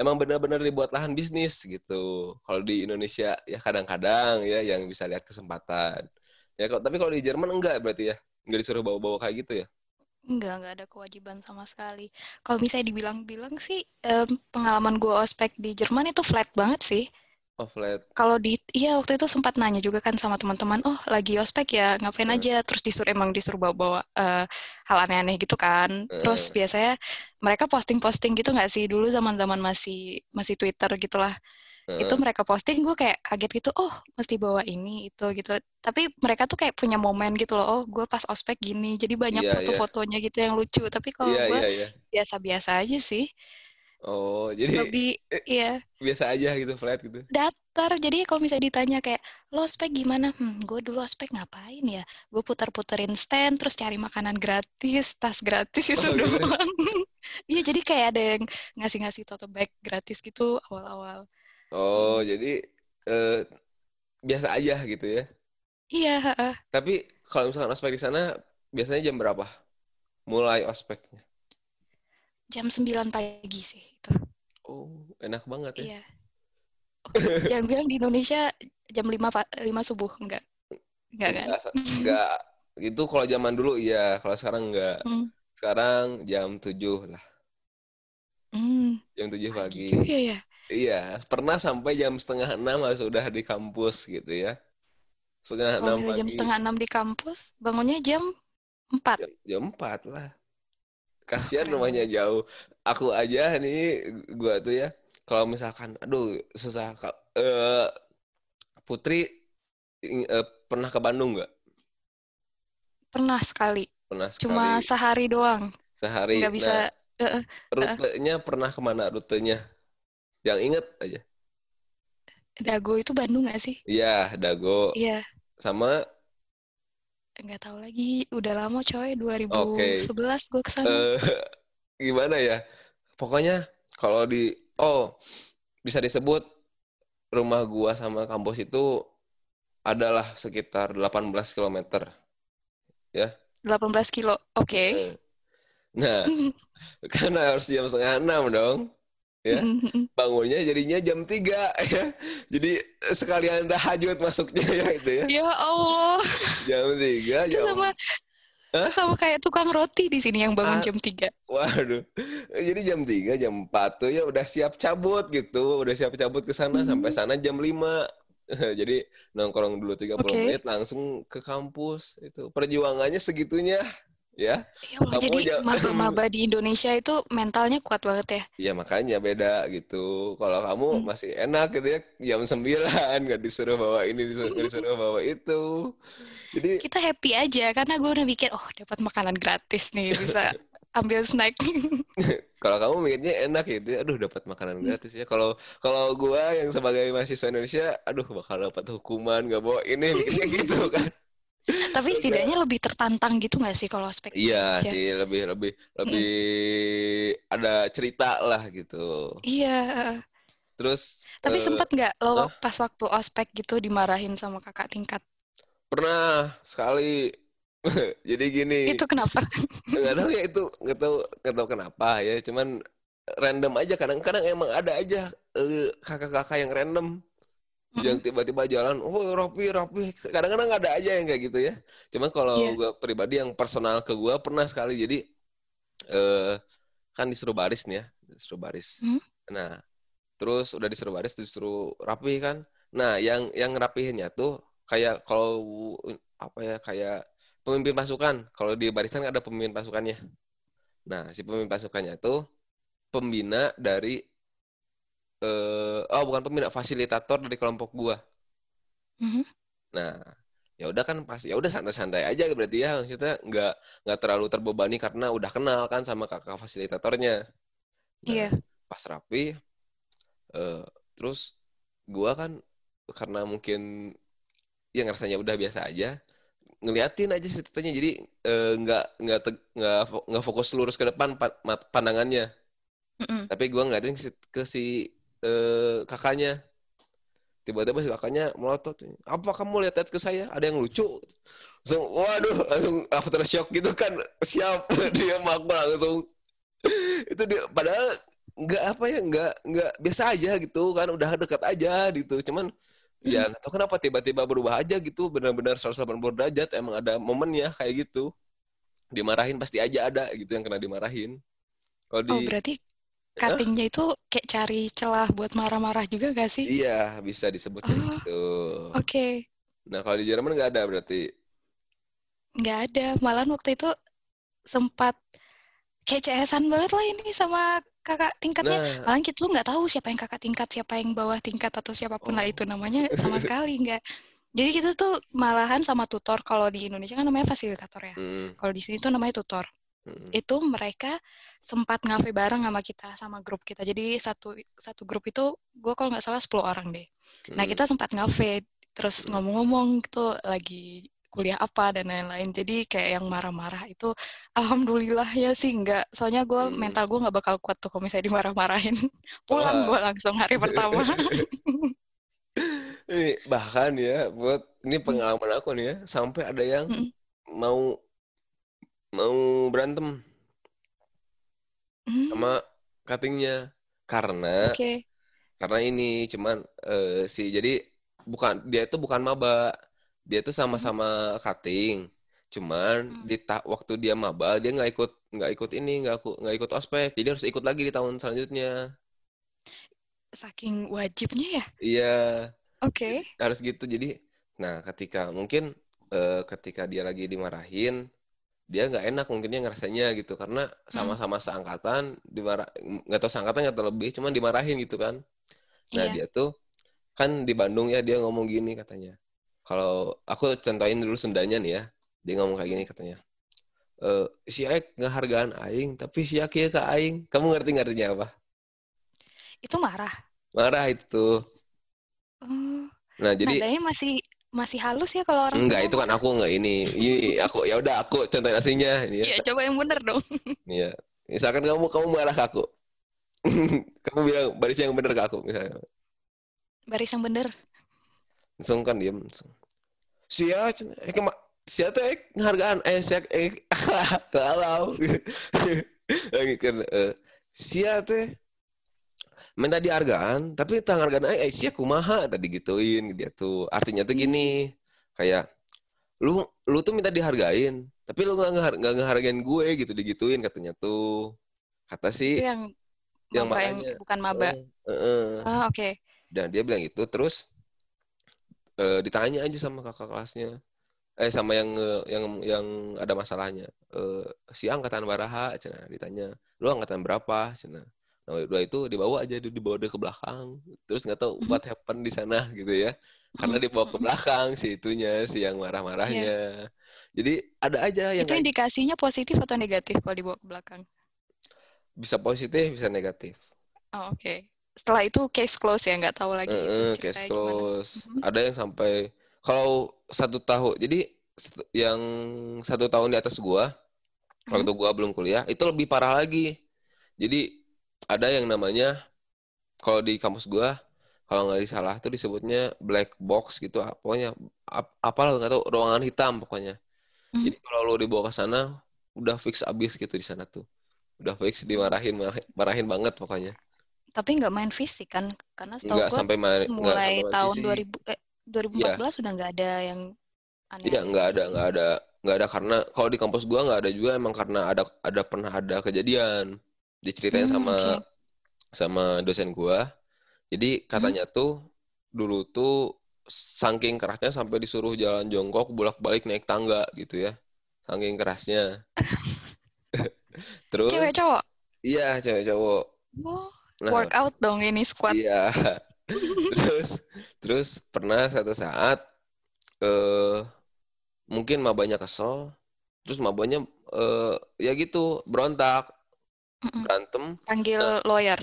emang benar-benar dibuat lahan bisnis gitu. Kalau di Indonesia ya kadang-kadang ya yang bisa lihat kesempatan. Ya tapi kalau di Jerman enggak berarti ya? Enggak disuruh bawa-bawa kayak gitu ya?
Enggak, enggak ada kewajiban sama sekali. Kalau misalnya dibilang-bilang sih, em, pengalaman gue ospek di Jerman itu flat banget sih.
Flat
Kalau di, iya waktu itu sempat nanya juga kan sama teman-teman, oh lagi ospek ya ngapain
Hmm.
aja, terus disuruh emang disuruh bawa-bawa eh, hal aneh-aneh gitu kan. Terus
Hmm.
biasanya mereka posting-posting gitu nggak sih dulu zaman-zaman masih masih Twitter gitulah. itu
Heeh.
mereka posting gue kayak kaget gitu oh mesti bawa ini itu gitu tapi mereka tuh kayak punya momen gitu loh oh gue pas ospek gini jadi banyak
Iya, iya.
foto-fotonya gitu yang lucu tapi kalau
iya
gue
iya iya
biasa-biasa aja sih
oh jadi
lebih iya
biasa aja gitu flat gitu
datar jadi kalau misalnya ditanya kayak lo ospek gimana hmm gue dulu ospek ngapain ya gue putar-puterin stand terus cari makanan gratis tas gratis itu
Oh, gitu.
doang iya jadi kayak ada yang ngasih-ngasih tote bag gratis gitu awal-awal
Oh, jadi eh, biasa aja gitu ya.
iya.
Tapi kalau misalkan ospek di sana, biasanya jam berapa? Mulai ospeknya.
Jam 9 pagi sih itu
Oh, enak banget ya.
Iya. Oh, jangan bilang di Indonesia jam 5 pa- 5 subuh enggak. Enggak kan?
Enggak, enggak. Itu kalau zaman dulu iya, kalau sekarang enggak.
Hmm.
Sekarang jam 7 lah.
Hmm,
Jam 7
pagi
pagi.
juga ya.
Iya, pernah sampai jam setengah enam sudah di kampus gitu ya. Setengah enam
misalnya jam
pagi.
setengah 6 di kampus, bangunnya jam 4.
Jam, jam 4 lah. Kasihan rumahnya jauh. Aku aja nih, gua tuh ya, kalau misalkan, aduh susah. Eh, Putri eh, pernah ke Bandung nggak?
Pernah sekali.
Pernah sekali.
Cuma sehari doang.
Sehari.
Nggak bisa.
Nah,
eh, eh,
rutenya pernah ke mana rutenya? Yang inget aja.
Dago itu Bandung nggak sih?
Iya, Dago.
Iya.
Sama
Nggak tahu lagi. Udah lama coy.
Oke.
2011 gue ke sana.
eh gimana ya? Pokoknya kalau di oh bisa disebut rumah gua sama kampus itu adalah sekitar 18 km.
18 kilo. Oke.
Nah, karena harus jam setengah enam dong. Ya. Bangunnya jadinya jam 3 ya. Jadi eh, sekalian tahajud masuknya ya itu ya.
ya Allah.
Jam 3
Itu
jam
sama
Hah?
sama kayak tukang roti di sini yang bangun
Ah.
jam 3.
Waduh. Jadi jam 3, jam 4 tuh ya udah siap cabut gitu. Udah siap cabut ke sana
Hmm.
sampai sana jam 5. Jadi nongkrong dulu 30
Oke.
menit langsung ke kampus itu. Perjuangannya segitunya ya.
Ya
Kamu
jadi
ja-
maba-maba di Indonesia itu mentalnya kuat banget ya.
Ya makanya beda gitu. Kalau kamu
Hmm.
masih enak gitu ya jam 9 nggak disuruh bawa ini disuruh, disuruh bawa itu. Jadi
Kita happy aja karena gue udah mikir, oh dapat makanan gratis nih, bisa ambil snack.
kalau kamu mikirnya enak gitu ya, aduh dapat makanan gratis ya. Kalau kalau gua yang sebagai mahasiswa Indonesia, aduh bakal dapat hukuman nggak bawa ini mikirnya gitu kan.
Tapi setidaknya lebih tertantang gitu nggak sih kalau aspek
Iya sih lebih lebih lebih ada cerita lah gitu.
Iya.
Terus
Tapi
eh,
sempet nggak lo pas waktu ospek gitu dimarahin sama kakak tingkat?
pernah sekali. Jadi gini.
Itu kenapa?
nggak tahu ya itu nggak tahu nggak tahu kenapa ya cuman random aja kadang-kadang emang ada aja eh, kakak-kakak yang random yang tiba-tiba jalan oh rapi rapi kadang-kadang ada aja yang kayak gitu ya. Cuman kalau
Iya.
gue pribadi yang personal ke gue pernah sekali. Jadi eh kan disuruh baris nih ya disuruh baris
Hmm.
nah terus udah disuruh baris disuruh rapi kan. Nah yang yang ngerapihinnya tuh kayak kalau apa ya kayak pemimpin pasukan. Kalau di barisan ada pemimpin pasukannya. Nah si pemimpin pasukannya tuh pembina dari eh oh bukan pembina fasilitator dari kelompok gua
Mhm.
Nah, ya udah kan pasti ya udah santai-santai aja berarti ya maksudnya nggak nggak terlalu terbebani karena udah kenal kan sama kakak fasilitatornya. Nah,
Iya.
pas rapi eh terus gua kan karena mungkin ya ngerasanya udah biasa aja ngeliatin aja tetenya jadi eh, nggak nggak teg- nggak fo- nggak fokus lurus ke depan pa- pandangannya
Mm-mm.
tapi gua ngeliatin ke si, ke si eh, kakaknya. Tiba-tiba si kakaknya melotot apa kamu lihat ke saya? Ada yang lucu? Langsung waduh langsung after shock gitu kan. Siap dia aku langsung. Itu dia padahal nggak apa ya nggak nggak biasa aja gitu kan. Udah dekat aja gitu. Cuman ya nggak tahu kenapa tiba-tiba berubah aja gitu. Benar-benar 180 derajat emang ada momennya kayak gitu. Dimarahin pasti aja ada gitu yang kena dimarahin. Kalau di
Oh berarti cuttingnya itu kayak cari celah buat marah-marah juga gak sih?
iya bisa disebut kayak
Oh.
gitu
Oke,
nah kalau di Jerman nggak ada berarti
nggak ada. Malahan waktu itu sempat kayak CS-an banget lah ini sama kakak tingkatnya.
nah
Malahan kita tuh nggak tahu siapa yang kakak tingkat, siapa yang bawah tingkat atau siapa pun lah
Oh.
itu namanya sama sekali nggak. Jadi kita tuh malahan sama tutor kalau di Indonesia kan namanya fasilitator ya.
mm,
Kalau di sini tuh namanya tutor.
Mm,
Itu mereka sempat ngafe bareng sama kita sama grup kita. Jadi satu satu grup itu gue kalau nggak salah 10 orang deh. Nah,
mm.
kita sempat ngafe, terus
Hmm.
ngomong-ngomong gitu lagi kuliah apa dan lain-lain. Jadi kayak yang marah-marah itu alhamdulillah ya sih enggak. Soalnya gue
Hmm.
mental gue nggak bakal kuat tuh kalau misalnya dimarah-marahin. Pulang gue langsung hari pertama.
Ini bahkan ya buat ini pengalaman aku nih ya sampai ada yang
Mm.
mau mau berantem
Hmm,
sama cuttingnya karena
Oke.
karena ini cuman eh, si jadi bukan dia itu bukan maba dia itu sama-sama cutting cuman
Hmm.
di ta- waktu dia maba dia nggak ikut nggak ikut ini nggak nggak ikut ospek jadi harus ikut lagi di tahun selanjutnya
Saking wajibnya ya.
iya
Oke.
harus gitu jadi nah ketika mungkin eh, ketika dia lagi dimarahin dia nggak enak mungkinnya ngerasanya gitu karena sama-sama seangkatan dimarah nggak tahu seangkatan nggak tahu lebih cuman dimarahin gitu kan. Nah
Iya.
dia tuh kan di Bandung ya dia ngomong gini katanya. Kalau aku contohin dulu Sundanya nih ya dia ngomong kayak gini katanya. Eh si Aik ngehargaan Aing tapi si Aki ke Aing. Kamu ngerti ngertinya apa?
Itu marah.
marah itu tuh.
Oh,
nah jadi
nadanya masih masih halus ya kalau orang
Enggak, itu kan aku enggak ini. Ini aku ya udah aku contohin aslinya ini
Iya,
ya.
coba yang bener dong.
Iya. Misalkan kamu kamu marah ke aku. kamu bilang baris yang bener ke aku misalnya.
Baris yang bener.
Langsung kan diem langsung. Sia, eh sia teh eh, ngehargaan eh sia eh kalau. Lagi kan eh, sia teh minta dihargaan tapi tang hargaan eh eh, sia kumaha? Tadi gituin dia tuh. Artinya tuh gini kayak lu lu tuh minta dihargain tapi lu nggak nggak ngehargain gue gitu digituin katanya tuh. Kata
Itu
si
yang
yang
maba yang
makanya.
bukan maba.
eh, eh.
Ah, oke.
dan dia bilang itu terus eh, ditanya aja sama kakak kelasnya. Eh sama yang yang yang ada masalahnya. Eh si angkatan baraha cina ditanya. Lu angkatan berapa? cina nah dua itu dibawa aja di- dibawa dia ke belakang terus nggak tahu
Mhm.
what happened di sana gitu ya karena dibawa ke
Mhm.
belakang si itunya si yang marah-marahnya jadi ada aja yang
Itu indikasinya positif atau negatif kalau dibawa ke belakang?
bisa positif bisa negatif
Oh, oke. Setelah itu case close ya, nggak tahu lagi
Heeh,
ceritanya
case
gimana.
close.
Mhm.
Ada yang sampai kalau satu tahun, jadi yang satu tahun di atas gua, waktu gua belum kuliah, itu lebih parah lagi. Jadi ada yang namanya kalau di kampus gua, kalau nggak salah tuh disebutnya black box gitu, ah, pokoknya ap- apa nggak tahu ruangan hitam pokoknya.
Mhm.
Jadi kalau lo dibawa ke sana, udah fix abis gitu di sana tuh, udah fix dimarahin, marahin, banget pokoknya.
Tapi nggak main fisik kan? Karena setahu gue
sampai main,
mulai
sampai
tahun
fisik.
2000 eh 2014 udah nggak ada yang
Iya,
aneh-aneh
nggak ada,
gitu.
nggak ada, nggak ada karena kalau di kampus gua nggak ada juga emang karena ada ada pernah ada kejadian diceritain
Hmm,
sama
oke.
sama dosen gua. Jadi
Hmm.
katanya tuh dulu tuh saking kerasnya sampai disuruh jalan jongkok bolak-balik naik tangga gitu ya. Saking kerasnya. Terus
Cewek cowok?
iya cewek cowok.
Oh,
Nah,
workout dong ini squat.
iya. Terus terus pernah satu saat eh mungkin mabanya kesel, terus mabanya eh ya gitu berontak,
Mm-mm.
berantem,
Panggil
Nah.
lawyer.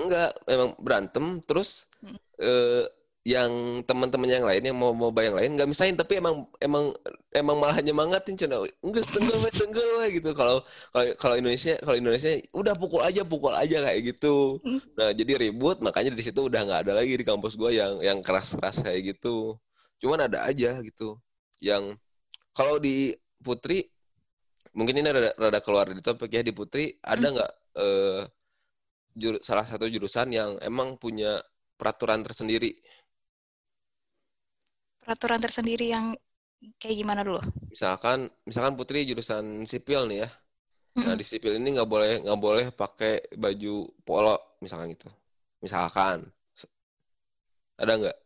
enggak memang berantem, terus
Hmm.
eh yang teman-teman yang lain yang mau mau yang lain nggak misahin tapi emang emang emang malah nyemangatin cina enggak tenggel we tenggel we gitu kalau kalau kalau Indonesia kalau Indonesia udah pukul aja pukul aja kayak gitu
Hmm.
nah jadi ribut makanya di situ udah nggak ada lagi di kampus gua yang yang keras keras kayak gitu cuman ada aja gitu yang kalau di Putri mungkin ini rada, rada keluar dari topik ya di Putri ada
Hmm.
nggak eh, juru- salah satu jurusan yang emang punya peraturan tersendiri
Peraturan tersendiri yang kayak gimana dulu?
misalkan misalkan Putri jurusan sipil nih ya nah
Mm-mm.
di sipil ini nggak boleh nggak boleh pakai baju polo misalkan gitu misalkan ada nggak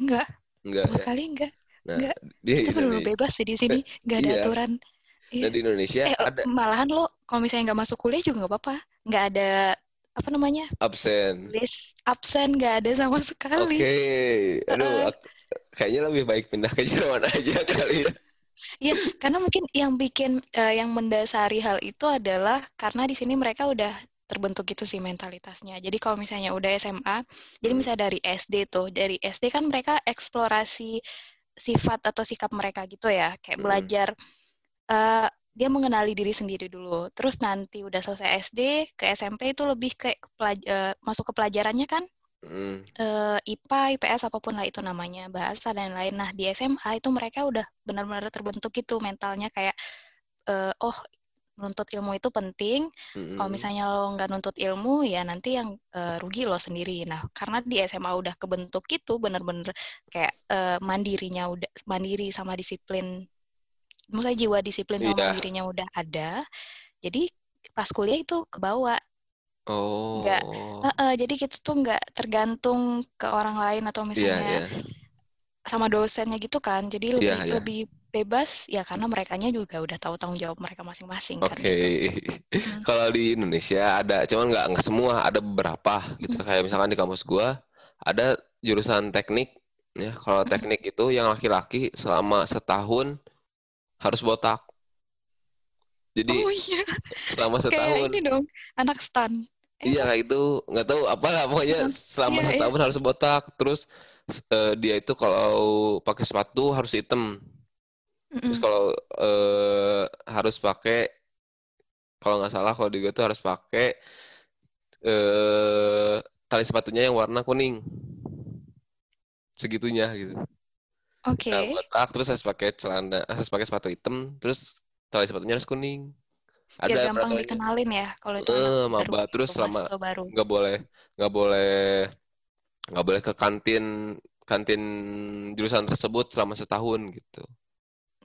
Enggak,
nggak
sama
ya
sekali enggak.
nah
nggak.
di
Kita benar bebas sih di sini, nggak ada
Iya.
aturan. Iya.
di Indonesia
Eh,
ada
malahan lo kalau misalnya nggak masuk kuliah juga nggak apa-apa. Nggak ada apa namanya
absen
list absen nggak ada sama
oke
sekali.
aduh
Heeh.
ak- kayaknya lebih baik pindah ke Jerman aja kali ya
Iya, karena mungkin yang bikin eh, yang mendasari hal itu adalah karena di sini mereka udah terbentuk gitu sih mentalitasnya. Jadi kalau misalnya udah SMA, jadi
Hmm.
misalnya dari SD tuh, dari SD kan mereka eksplorasi sifat atau sikap mereka gitu ya, kayak
Hmm.
Eh, dia mengenali diri sendiri dulu. Terus nanti udah selesai SD ke SMP itu lebih kayak ke pelaj- eh, masuk ke pelajarannya kan
Hmm.
eh, IPA, IPS apa pun lah itu namanya, bahasa dan lain. Nah, di SMA itu mereka udah benar-benar terbentuk gitu mentalnya kayak eh, oh menuntut ilmu itu penting. Kalau
Hmm.
misalnya lo nggak nuntut ilmu ya nanti yang eh, rugi lo sendiri. Nah, karena di SMA udah kebentuk gitu benar-benar kayak eh, mandirinya udah mandiri sama disiplin. Maksudnya jiwa disiplin sama
Iya.
mandirinya udah ada. Jadi pas kuliah itu kebawa
oh
nggak Heeh, jadi kita tuh nggak tergantung ke orang lain atau
iya
misalnya
iya
sama dosennya gitu kan. Jadi lebih
Iya, iya.
lebih bebas ya karena merekanya juga udah tahu tanggung jawab mereka masing-masing kan
Oke,
gitu. Hmm.
kalau di Indonesia ada, cuman nggak nggak semua, ada beberapa gitu.
Hmm.
Kayak misalkan di kampus gua ada jurusan teknik, ya. Kalau
Hmm.
teknik itu yang laki-laki selama setahun harus botak. Jadi
Oh iya,
selama
kayak
setahun,
ini dong, anak stan. Eh,
iya kayak itu nggak tahu apalah pokoknya
Heeh.
selama
Iya, iya.
setahun harus botak. Terus eh, dia itu kalau pakai sepatu harus hitam. Terus
mm-mm.
kalau eh, harus pakai kalau nggak salah kalau di gue tuh harus pakai eh tali sepatunya yang warna kuning segitunya gitu.
Oke,
Nah, botak terus harus pakai celana, harus pakai sepatu hitam, terus tali sepatunya harus kuning.
biar
Ada
gampang
peraturannya.
dikenalin ya kalau itu
Eh, maba terus selama nggak boleh nggak boleh nggak boleh ke kantin kantin jurusan tersebut selama setahun gitu.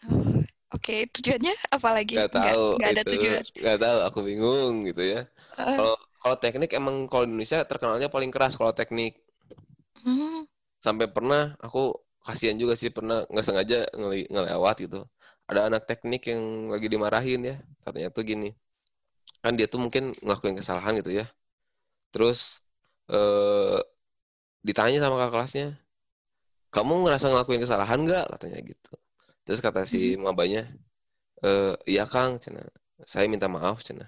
Oh, Oke, tujuannya apa lagi?
Nggak tahu
nggak ada
itu
tujuan.
nggak tahu aku bingung gitu ya.
Eh,
Kalau kalau teknik emang kalau Indonesia terkenalnya paling keras kalau teknik.
hmm,
Sampai pernah aku kasihan juga sih pernah nggak sengaja ngele ngelewat gitu. Ada anak teknik yang lagi dimarahin ya katanya tuh gini kan dia tuh mungkin ngelakuin kesalahan gitu ya. Terus eh, ditanya sama kakak kelasnya kamu ngerasa ngelakuin kesalahan nggak? Katanya gitu. Terus kata si
Hmm.
mabanya e, iya kang cina. Saya minta maaf cina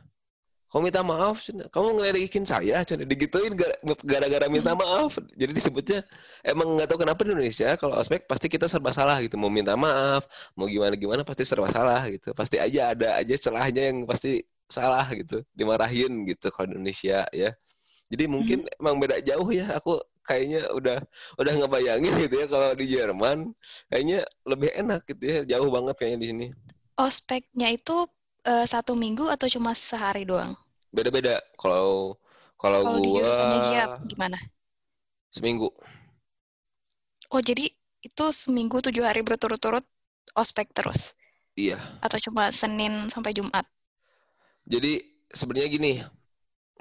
kamu minta maaf kamu ngeledekin saya digituin gara- gara-gara minta
Hmm.
maaf. Jadi disebutnya emang nggak tahu kenapa di Indonesia kalau ospek pasti kita serba salah gitu. Mau minta maaf mau gimana gimana pasti serba salah gitu. Pasti aja ada aja celahnya yang pasti salah gitu. Dimarahin gitu kalau di Indonesia ya. Jadi mungkin emang beda jauh ya. Aku kayaknya udah udah ngebayangin gitu ya kalau di Jerman. Kayaknya lebih enak gitu ya. Jauh banget kayaknya di sini.
Ospeknya itu eh, satu minggu atau cuma sehari doang?
beda-beda kalau kalau
di
gua
Giap gimana?
seminggu
Oh jadi itu seminggu tujuh hari berturut-turut ospek terus?
iya
Atau cuma Senin sampai Jumat?
jadi sebenarnya gini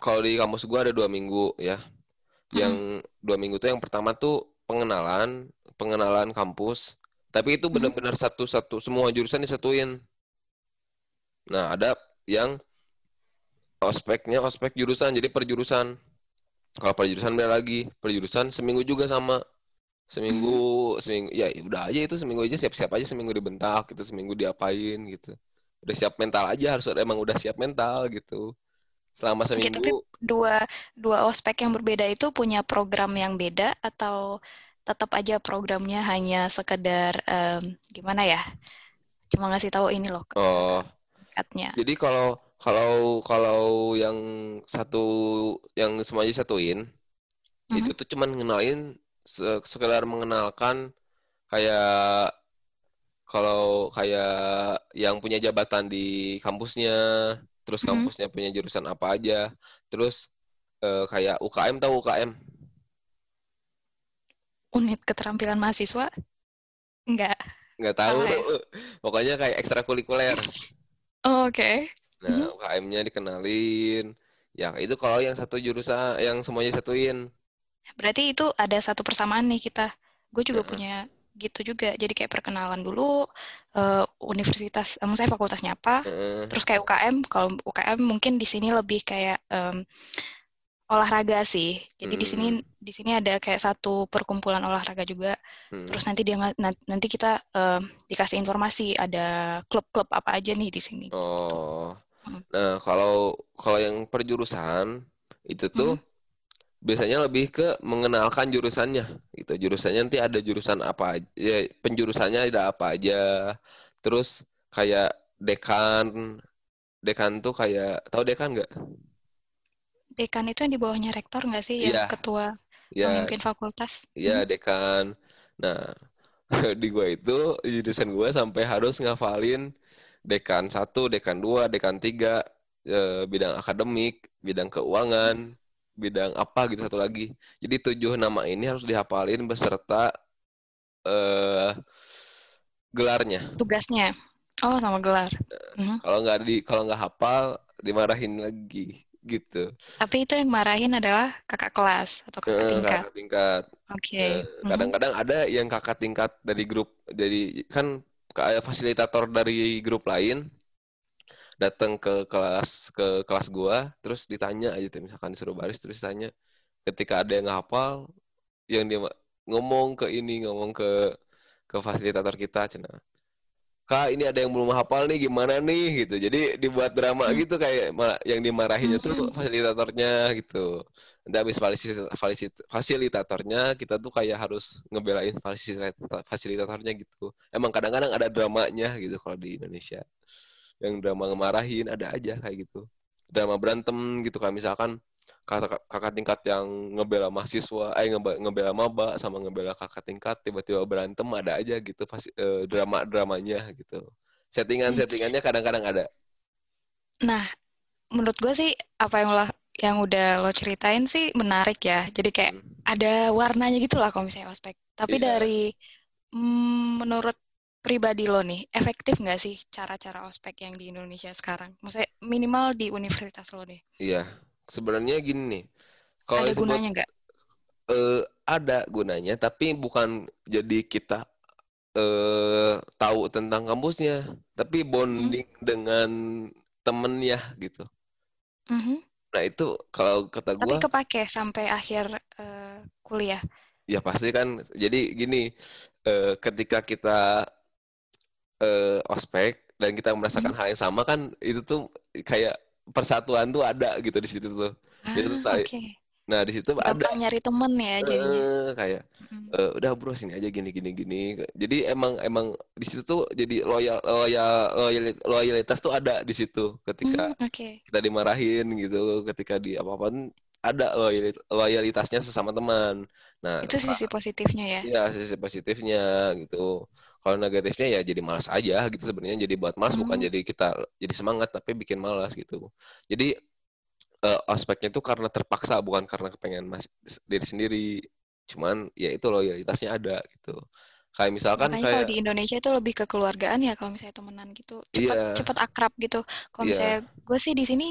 kalau di kampus gua ada dua minggu ya yang dua minggu tuh yang pertama tuh pengenalan pengenalan kampus tapi itu
Hmm.
benar-benar satu-satu semua jurusan disatuin nah ada yang ospeknya ospek jurusan jadi per jurusan. Kalau per jurusan beda lagi per jurusan seminggu juga sama. Seminggu seminggu ya udah aja itu seminggu aja siap-siap aja seminggu dibentak gitu seminggu diapain gitu. Udah siap mental aja harus emang udah siap mental gitu. Selama
Oke, tapi
seminggu
dua dua ospek yang berbeda itu punya program yang beda atau tetap aja programnya hanya sekedar em, gimana ya? Cuma ngasih tahu ini loh
oh Jadi kalau kalau kalau yang satu yang semuanya satuin
Mhm.
itu tuh cuman ngenalin se- sekedar mengenalkan kayak kalau kayak yang punya jabatan di kampusnya, terus
Mhm.
kampusnya punya jurusan apa aja, terus eh, kayak UKM tahu UKM?
Unit keterampilan mahasiswa? Enggak.
Nggak tahu.
Ya?
Pokoknya kayak ekstrakurikuler.
Oh, Oke.
Nah,
Mhm.
UKM-nya dikenalin. Ya, itu kalau yang satu jurusan yang semuanya satuin.
Berarti itu ada satu persamaan nih kita. Gue juga
Heeh.
punya gitu juga. Jadi kayak perkenalan dulu eh, universitas, eh, saya fakultasnya apa,
Heeh.
terus kayak UKM. Kalau UKM mungkin di sini lebih kayak em, olahraga sih. Jadi di sini
Hmm.
di sini ada kayak satu perkumpulan olahraga juga.
Hmm.
Terus nanti dia nanti kita em, dikasih informasi ada klub-klub apa aja nih di sini.
Oh.
Hmm.
Nah, kalau kalau yang perjurusan itu tuh biasanya lebih ke mengenalkan jurusannya gitu. Jurusannya nanti ada jurusan apa aja, ya, penjurusannya ada apa aja. Terus kayak dekan dekan tuh kayak tahu dekan nggak?
Dekan itu yang di bawahnya rektor nggak sih, yang
Iya.
ketua
Ya,
pemimpin fakultas?
ya dekan. Nah, di gua itu jurusan gua sampai harus ngafalin dekan satu, dekan dua, dekan tiga, eh, bidang akademik, bidang keuangan, bidang apa gitu satu lagi. Jadi tujuh nama ini harus dihafalin beserta eh gelarnya.
Tugasnya. Oh, sama gelar. Mhm.
Kalau nggak di kalau nggak hafal dimarahin lagi gitu.
Tapi itu yang marahin adalah kakak kelas atau kakak
Eh,
tingkat.
kakak tingkat.
Oke.
Eh,
Mhm.
kadang-kadang ada yang kakak tingkat dari grup jadi kan kayak fasilitator dari grup lain datang ke kelas ke kelas gua terus ditanya aja tuh misalkan disuruh baris terus tanya ketika ada yang hafal yang dia ngomong ke ini ngomong ke ke fasilitator kita cina kak ini ada yang belum hafal nih gimana nih? Gitu. Jadi dibuat drama
Hmm.
gitu kayak yang dimarahinnya tuh
Hmm.
fasilitatornya gitu. Nanti habis fasilitatornya kita tuh kayak harus ngebelain fasilita- fasilitatornya gitu. Emang kadang-kadang ada dramanya gitu kalau di Indonesia. Yang drama ngemarahin ada aja kayak gitu. Drama berantem gitu kan misalkan kakak, kakak tingkat yang ngebela mahasiswa eh ngebe- ngebela maba sama ngebela kakak tingkat tiba-tiba berantem ada aja gitu pasti drama dramanya gitu settingan settingannya kadang-kadang ada
Nah, menurut gue sih apa yang lo yang udah lo ceritain sih menarik ya. Jadi kayak
Hmm.
ada warnanya gitu lah kalau misalnya ospek. Tapi
Iya.
dari mm, menurut pribadi lo nih, efektif nggak sih cara-cara ospek yang di Indonesia sekarang? Maksudnya minimal di universitas lo nih.
iya sebenarnya gini nih kalau
Ada
disebut
gunanya nggak?
eh, ada gunanya tapi bukan jadi kita eh tahu tentang kampusnya tapi bonding dengan temennya gitu
Mhm.
nah itu kalau kata
Tapi
gua
kepake sampai akhir eh, kuliah.
ya pasti kan jadi gini eh, ketika kita eh, ospek dan kita merasakan
Mhm.
hal yang sama kan itu tuh kayak persatuan tuh ada gitu di situ tuh Itu
Ah,
saya-
oke.
nah di situ ada
nyari temen ya jadinya.
eh, kayak
Mhm.
eh, udah bro sini aja gini gini gini jadi emang emang di situ tuh jadi loyal loyal loyal- loyalitas tuh ada di situ ketika
Hmm, oke.
kita dimarahin gitu ketika di apa apa ada loyalit- loyalitasnya sesama teman nah
Itu sisi positifnya ya.
Iya, sisi positifnya gitu. Kalau negatifnya ya jadi malas aja gitu sebenarnya jadi buat malas bukan
Hmm.
jadi kita jadi semangat tapi bikin malas gitu. Jadi eh, ospeknya itu karena terpaksa bukan karena kepengen mas diri sendiri. Cuman ya itu loyalitasnya ada gitu. Kayak misalkan
Makanya
kayak
kalau di Indonesia itu lebih ke keluargaan ya kalau misalnya temenan gitu.
Iya.
cepet akrab gitu. Kalau
Iya.
misalnya gue sih di sini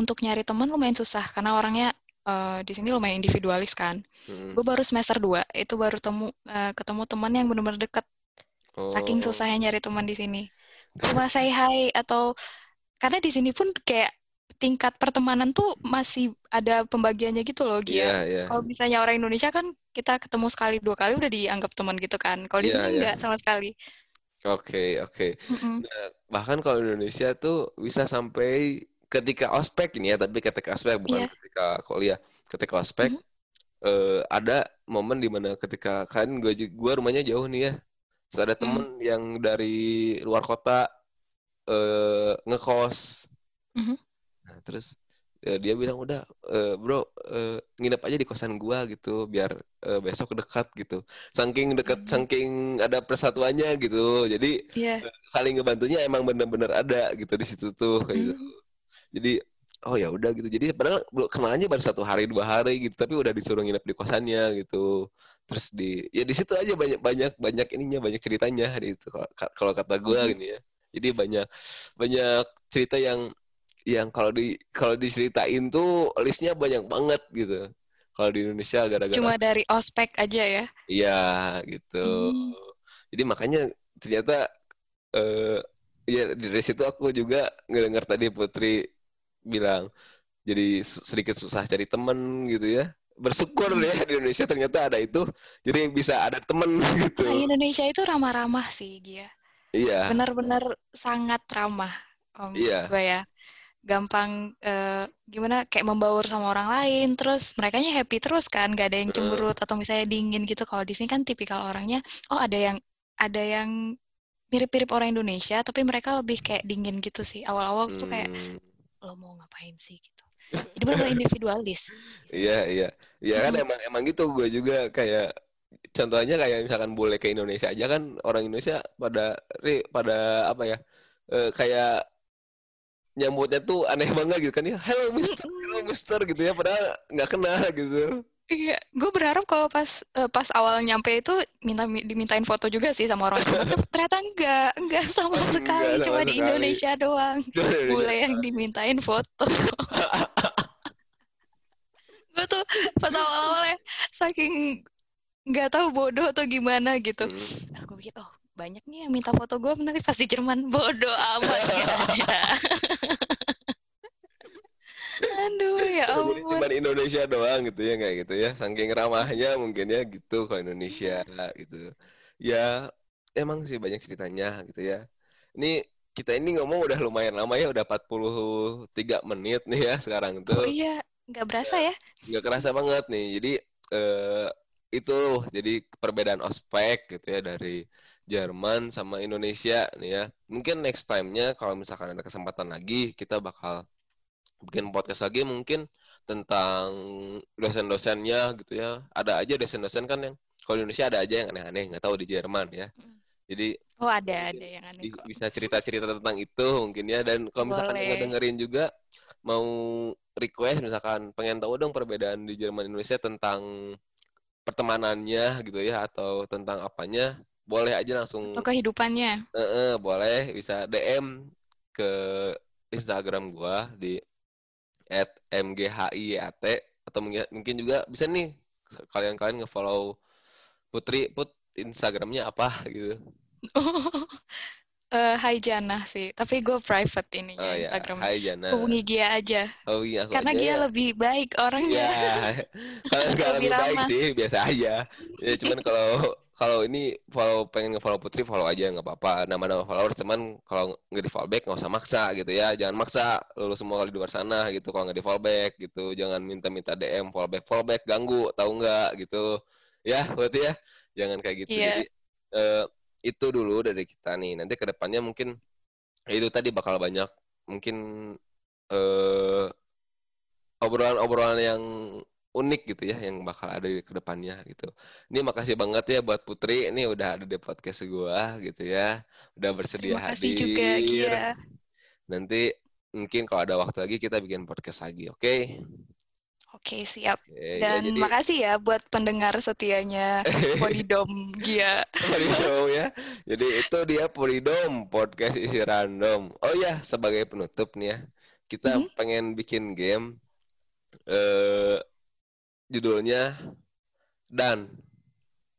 untuk nyari teman lumayan susah karena orangnya eh, di sini lumayan individualis kan.
mm,
Gue baru semester 2, itu baru temu eh, ketemu teman yang benar-benar deket. Saking
oh,
susahnya nyari teman di sini. Cuma say hi atau karena di sini pun kayak tingkat pertemanan tuh masih ada pembagiannya gitu loh, Gia.
Iya, iya.
Kalau misalnya orang Indonesia kan kita ketemu sekali dua kali udah dianggap teman gitu kan. Kalau di
Iya,
sini
iya.
enggak sama sekali.
Oke, oke.
Mm-mm.
Bahkan kalau Indonesia tuh bisa sampai ketika ospek ini ya, tapi ketika ospek bukan
Iya.
ketika kuliah. Ketika ospek
Mhm.
eh, ada momen di mana ketika kan gue gue rumahnya jauh nih ya. Terus ada temen yang dari luar kota eh ngekos.
Mhm.
Nah, terus eh, dia bilang udah eh, bro eh, nginep aja di kosan gua gitu biar eh, besok dekat gitu. Saking dekat,
Hmm.
saking ada persatuannya gitu. Jadi
Iya.
saling ngebantunya emang bener-bener ada gitu di situ tuh kayak gitu.
Hmm.
Jadi oh ya udah gitu. Jadi padahal belum kenalnya baru satu hari dua hari gitu, tapi udah disuruh nginep di kosannya gitu. Terus di ya di situ aja banyak banyak banyak ininya banyak ceritanya di itu kalau- kata gua
Mhm.
gini ya. Jadi banyak banyak cerita yang yang kalau di kalau diceritain tuh listnya banyak banget gitu. Kalau di Indonesia gara-gara
Cuma dari ospek aja ya.
Iya gitu.
Hmm.
Jadi makanya ternyata eh ya dari situ aku juga ngedengar tadi Putri bilang jadi sedikit susah cari temen gitu ya. Bersyukur
Hmm.
ya di Indonesia ternyata ada itu. Jadi bisa ada temen gitu.
Nah, Indonesia itu ramah-ramah sih, Gia.
Iya.
Benar-benar sangat ramah. Om,
Iya.
gue ya. Gampang eh, gimana kayak membaur sama orang lain, terus mereka happy terus kan, gak ada yang
Heeh.
cemberut atau misalnya dingin gitu. Kalau di sini kan tipikal orangnya, oh ada yang ada yang mirip-mirip orang Indonesia, tapi mereka lebih kayak dingin gitu sih. Awal-awal tuh kayak
Hmm,
lo mau ngapain sih gitu. Jadi benar-benar individualis.
Iya iya. Iya kan emang emang gitu gue juga kayak contohnya kayak misalkan boleh ke Indonesia aja kan orang Indonesia pada ri, pada apa ya eh, kayak nyambutnya tuh aneh banget gitu kan ya hello mister hello mister gitu ya padahal nggak kenal gitu
Iya, gue berharap kalau pas eh, pas awal nyampe itu minta dimintain foto juga sih sama orang tua. Ternyata enggak, enggak sama
Enggak
sekali,
sama
cuma di
sekali.
Indonesia doang. Bule yang dimintain foto. gue tuh pas awal-awalnya saking nggak tahu bodoh atau gimana gitu.
Hmm.
Aku pikir, oh banyak nih yang minta foto gue, nanti pas di Jerman bodoh amat ya. Aduh, ya
Jadi
ampun.
cuma di Indonesia doang gitu ya kayak gitu ya. Saking ramahnya mungkin ya gitu kalau Indonesia gitu. Ya emang sih banyak ceritanya gitu ya. Ini kita ini ngomong udah lumayan lama ya udah 43 menit nih ya sekarang
Oh
tuh
iya, nggak berasa ya?
nggak kerasa banget nih. Jadi eh, itu jadi perbedaan ospek gitu ya dari Jerman sama Indonesia nih ya. Mungkin next time-nya kalau misalkan ada kesempatan lagi kita bakal bikin podcast lagi mungkin tentang dosen-dosennya gitu ya ada aja dosen-dosen kan yang kalau di Indonesia ada aja yang aneh-aneh nggak tahu di Jerman ya
Hmm.
jadi
Oh ada, ada yang aneh kok.
bisa cerita-cerita tentang itu mungkin ya dan kalau misalkan
Boleh.
yang dengerin juga mau request misalkan pengen tahu dong perbedaan di Jerman Indonesia tentang pertemanannya gitu ya atau tentang apanya boleh aja langsung
Atau kehidupannya.
eh, eh, boleh bisa DM ke Instagram gua di @mghiat atau mungkin juga bisa nih kalian-kalian nge-follow Putri, Put Instagramnya apa gitu?
uh, Hai Jana sih, tapi gue private ini
Oh ya,
Instagram.
Hai Jana.
Hubungi Gia aja,
Oh iya, aku
karena
aja
Gia
ya.
lebih baik orangnya.
Ya, kalau nggak
Lebih
lebih baik sih, biasa aja. Ya cuman kalau kalau ini follow pengen nge-follow Putri follow aja nggak apa-apa. Nama-nama followers cuman kalau nggak di follow back nggak usah maksa gitu ya. Jangan maksa lu semua kalau di luar sana gitu kalau nggak di follow back gitu. Jangan minta-minta DM follow back follow back ganggu tahu nggak gitu. Ya berarti ya jangan kayak gitu.
Iya.
Jadi eh, itu dulu dari kita nih. Nanti ke depannya mungkin ya itu tadi bakal banyak mungkin eh obrolan-obrolan yang unik gitu ya yang bakal ada di ke depannya gitu. Ini makasih banget ya buat Putri ini udah ada di podcast gua gitu ya. Udah bersedia
Terima kasih
hadir.
juga Gia.
Nanti mungkin kalau ada waktu lagi kita bikin podcast lagi, oke?
Oke siap.
Oke, ya,
Dan
jadi
makasih ya buat pendengar setianya Podidom Gia.
Polydom ya. Jadi itu dia Polydom podcast isi random. Oh ya, sebagai penutup nih ya, kita
Mhm.
pengen bikin game eh judulnya Dan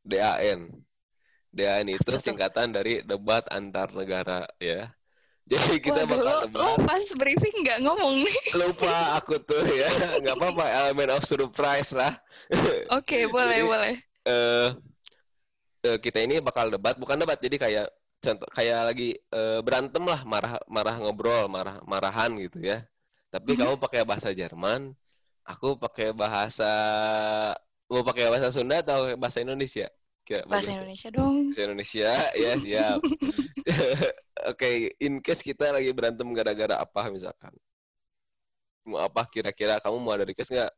DAN. DAN itu singkatan dari debat antar negara ya. Jadi kita
Waduh,
bakal
lo, lo
debat.
pas briefing nggak ngomong nih.
Lupa aku tuh ya, nggak apa-apa elemen of surprise lah.
Oke, boleh,
Jadi-
boleh.
eh eh, kita ini bakal debat bukan debat jadi kayak contoh kayak lagi eh, berantem lah marah marah ngobrol marah marahan gitu ya tapi
Mhm.
kamu pakai bahasa Jerman aku pakai bahasa mau pakai bahasa Sunda atau bahasa Indonesia? Kira
Bahasa
bagus?
Indonesia dong.
bahasa Indonesia ya siap. Oke in case kita lagi berantem gara-gara apa misalkan? Mau apa kira-kira? Kamu mau ada request nggak?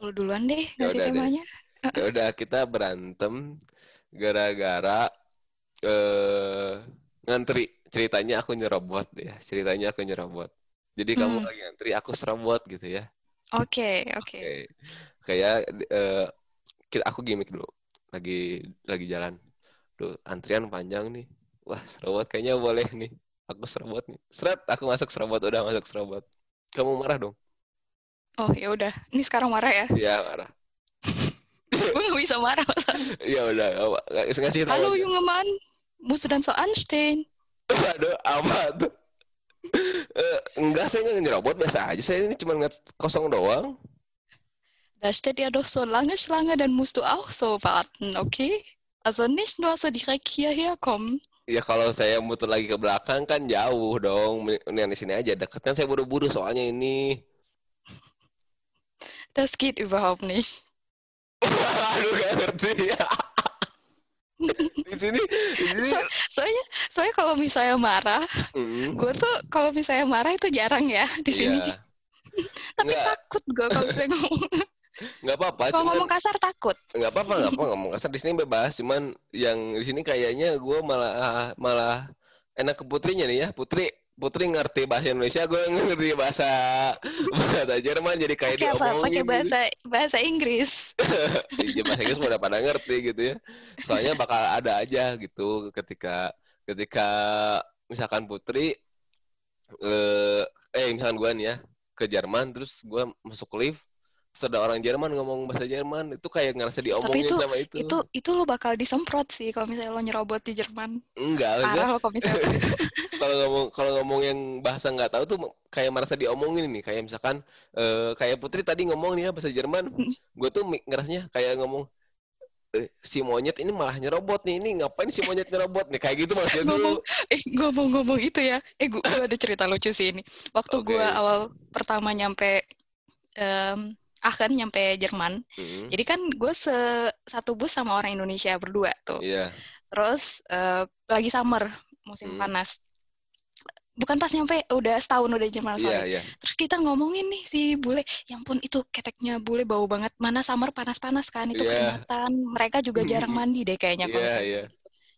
Lo duluan deh
Ya
ngasih temanya.
ya udah kita berantem gara-gara eh ngantri. Ceritanya aku nyerobot ya ceritanya aku nyerobot jadi kamu
Hmm.
lagi ngantri aku serobot gitu ya
Oke, oke.
oke kayak eh aku gimmick dulu lagi lagi jalan Duh, antrian panjang nih wah serobot kayaknya boleh nih aku serobot nih seret aku masuk serobot udah masuk serobot kamu marah dong
Oh, ya udah. Ini sekarang marah ya.
iya marah
Gue nggak bisa marah. masa.
iya udah nggak- ngasih tahu
Halo,
aja.
junge Mann. Musst du dann so anstehen?
Aduh, apa tuh? Eh, enggak, saya nggak nyerobot biasa aja. Saya ini cuma ngeliat kosong doang.
Da steht ja doch so lange Schlange, dann musst du auch so warten, okay? Also nicht nur so direkt hierher kommen.
Ya kalau saya muter lagi ke belakang kan jauh dong. Mendingan di sini aja deket kan saya buru-buru soalnya ini.
Das geht überhaupt nicht.
Aduh gak ngerti. di sini, di sini.
So, soalnya, soalnya kalau misalnya marah,
Hmm,
gue tuh kalau misalnya marah itu jarang ya di sini.
iya.
Tapi
Nggak.
takut gue kalau misalnya ngomong.
Nggak apa-apa,
Kalau
cuman
ngomong kasar takut.
nggak apa-apa, nggak apa ngomong kasar di sini bebas. Cuman yang di sini kayaknya gue malah malah enak ke putrinya nih ya. Putri Putri ngerti bahasa Indonesia, gue ngerti bahasa bahasa Jerman jadi kayak
apa?
diomongin.
Pakai
gitu.
bahasa bahasa Inggris.
Iya bahasa Inggris udah pada ngerti gitu ya. Soalnya bakal ada aja gitu ketika ketika misalkan Putri eh eh misalkan gue nih ya ke Jerman terus gue masuk lift ada orang Jerman ngomong bahasa Jerman itu kayak ngerasa diomongin
itu-
sama itu.
Itu itu lo bakal disemprot sih kalau misalnya lo nyerobot di Jerman.
enggak enggak.
Parah lo kalau misalnya.
kalau ngomong kalau ngomong yang bahasa nggak tahu tuh kayak merasa diomongin nih kayak misalkan eh, kayak Putri tadi ngomong nih ya bahasa Jerman
Hmm.
gue tuh ngerasanya kayak ngomong eh, si monyet ini malah nyerobot nih ini ngapain si monyet nyerobot nih kayak gitu maksudnya
Ngomong.
tuh
eh ngomong-ngomong itu ya. Eh gue ada cerita lucu sih ini. Waktu
Oke.
gue awal pertama nyampe em Aachen nyampe Jerman.
Mm,
Jadi kan gue se satu bus sama orang Indonesia berdua tuh.
iya
Terus eh, lagi summer, musim
Hmm.
panas. Bukan pas nyampe, udah setahun udah Jerman
iya
sorry.
iya
Terus kita ngomongin nih si bule, ya ampun itu keteknya bule bau banget. Mana summer panas-panas kan, itu
Iya.
keringatan. Mereka juga jarang mandi deh kayaknya kalau
iya
misalnya
iya
gitu.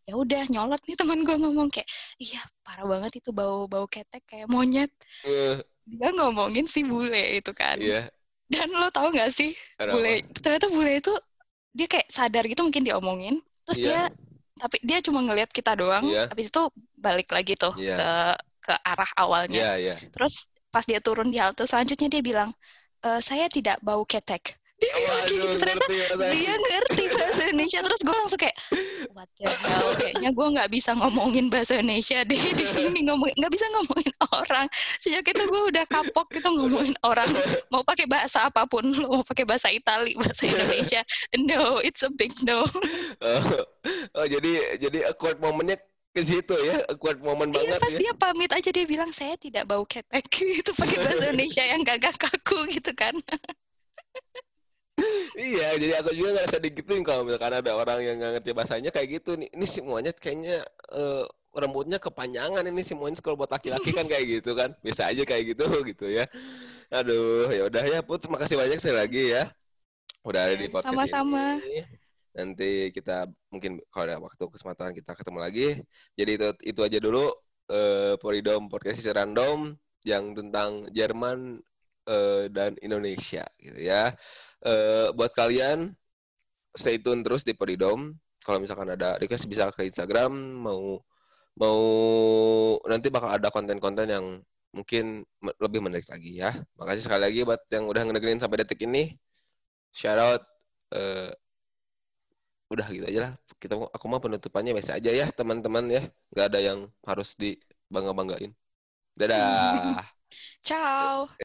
Ya udah nyolot nih teman gue ngomong kayak, iya parah banget itu bau bau ketek kayak monyet.
Eh,
Dia ngomongin si bule itu kan.
iya
Dan lo tau gak sih
ada
bule ternyata bule itu dia kayak sadar gitu mungkin diomongin terus
Iya.
dia tapi dia cuma ngelihat kita doang
Iya.
habis itu balik lagi tuh
Iya.
ke ke arah awalnya
iya iya
terus pas dia turun di halte selanjutnya dia bilang "E, saya tidak bau ketek dia kayak gitu. Ternyata dia ngerti bahasa Indonesia. Terus gue langsung kayak what the hell? Kayaknya gue nggak bisa ngomongin bahasa Indonesia deh di sini. Ngomongin nggak bisa ngomongin orang. Sejak itu gue udah kapok kita ngomongin orang. Mau pakai bahasa apa pun lo mau pakai bahasa Itali bahasa Indonesia. No it's a big no.
Oh, oh jadi jadi awkward momennya ke situ ya? Awkward moment
iya,
banget
pas
ya?
dia pamit aja dia bilang saya tidak bau ketek. Itu pakai bahasa Indonesia yang gagah kaku gitu kan
iya jadi aku juga ngerasa digituin kalau misalkan ada orang yang nggak ngerti bahasanya kayak gitu. Nih ini semuanya kayaknya uh, rambutnya kepanjangan ini semuanya kalau buat laki-laki kan kayak gitu kan. Bisa aja kayak gitu gitu ya. Aduh ya udah ya put. Makasih banyak sekali lagi ya. Udah ada di podcast
sama-sama.
ini. Nanti kita mungkin kalau ada waktu kesempatan kita ketemu lagi. Jadi itu itu aja dulu uh, Poridom podcast random yang tentang Jerman uh, dan Indonesia gitu ya uh, buat kalian stay tune terus di Podidom. Kalau misalkan ada request bisa ke Instagram. Mau mau nanti bakal ada konten-konten yang mungkin lebih menarik lagi ya. Makasih sekali lagi buat yang udah ngedengerin sampai detik ini. Shout out. Uh, udah gitu aja lah. Kita aku mau penutupannya biasa aja ya teman-teman ya. Gak ada yang harus dibangga-banggain. Dadah.
Ciao.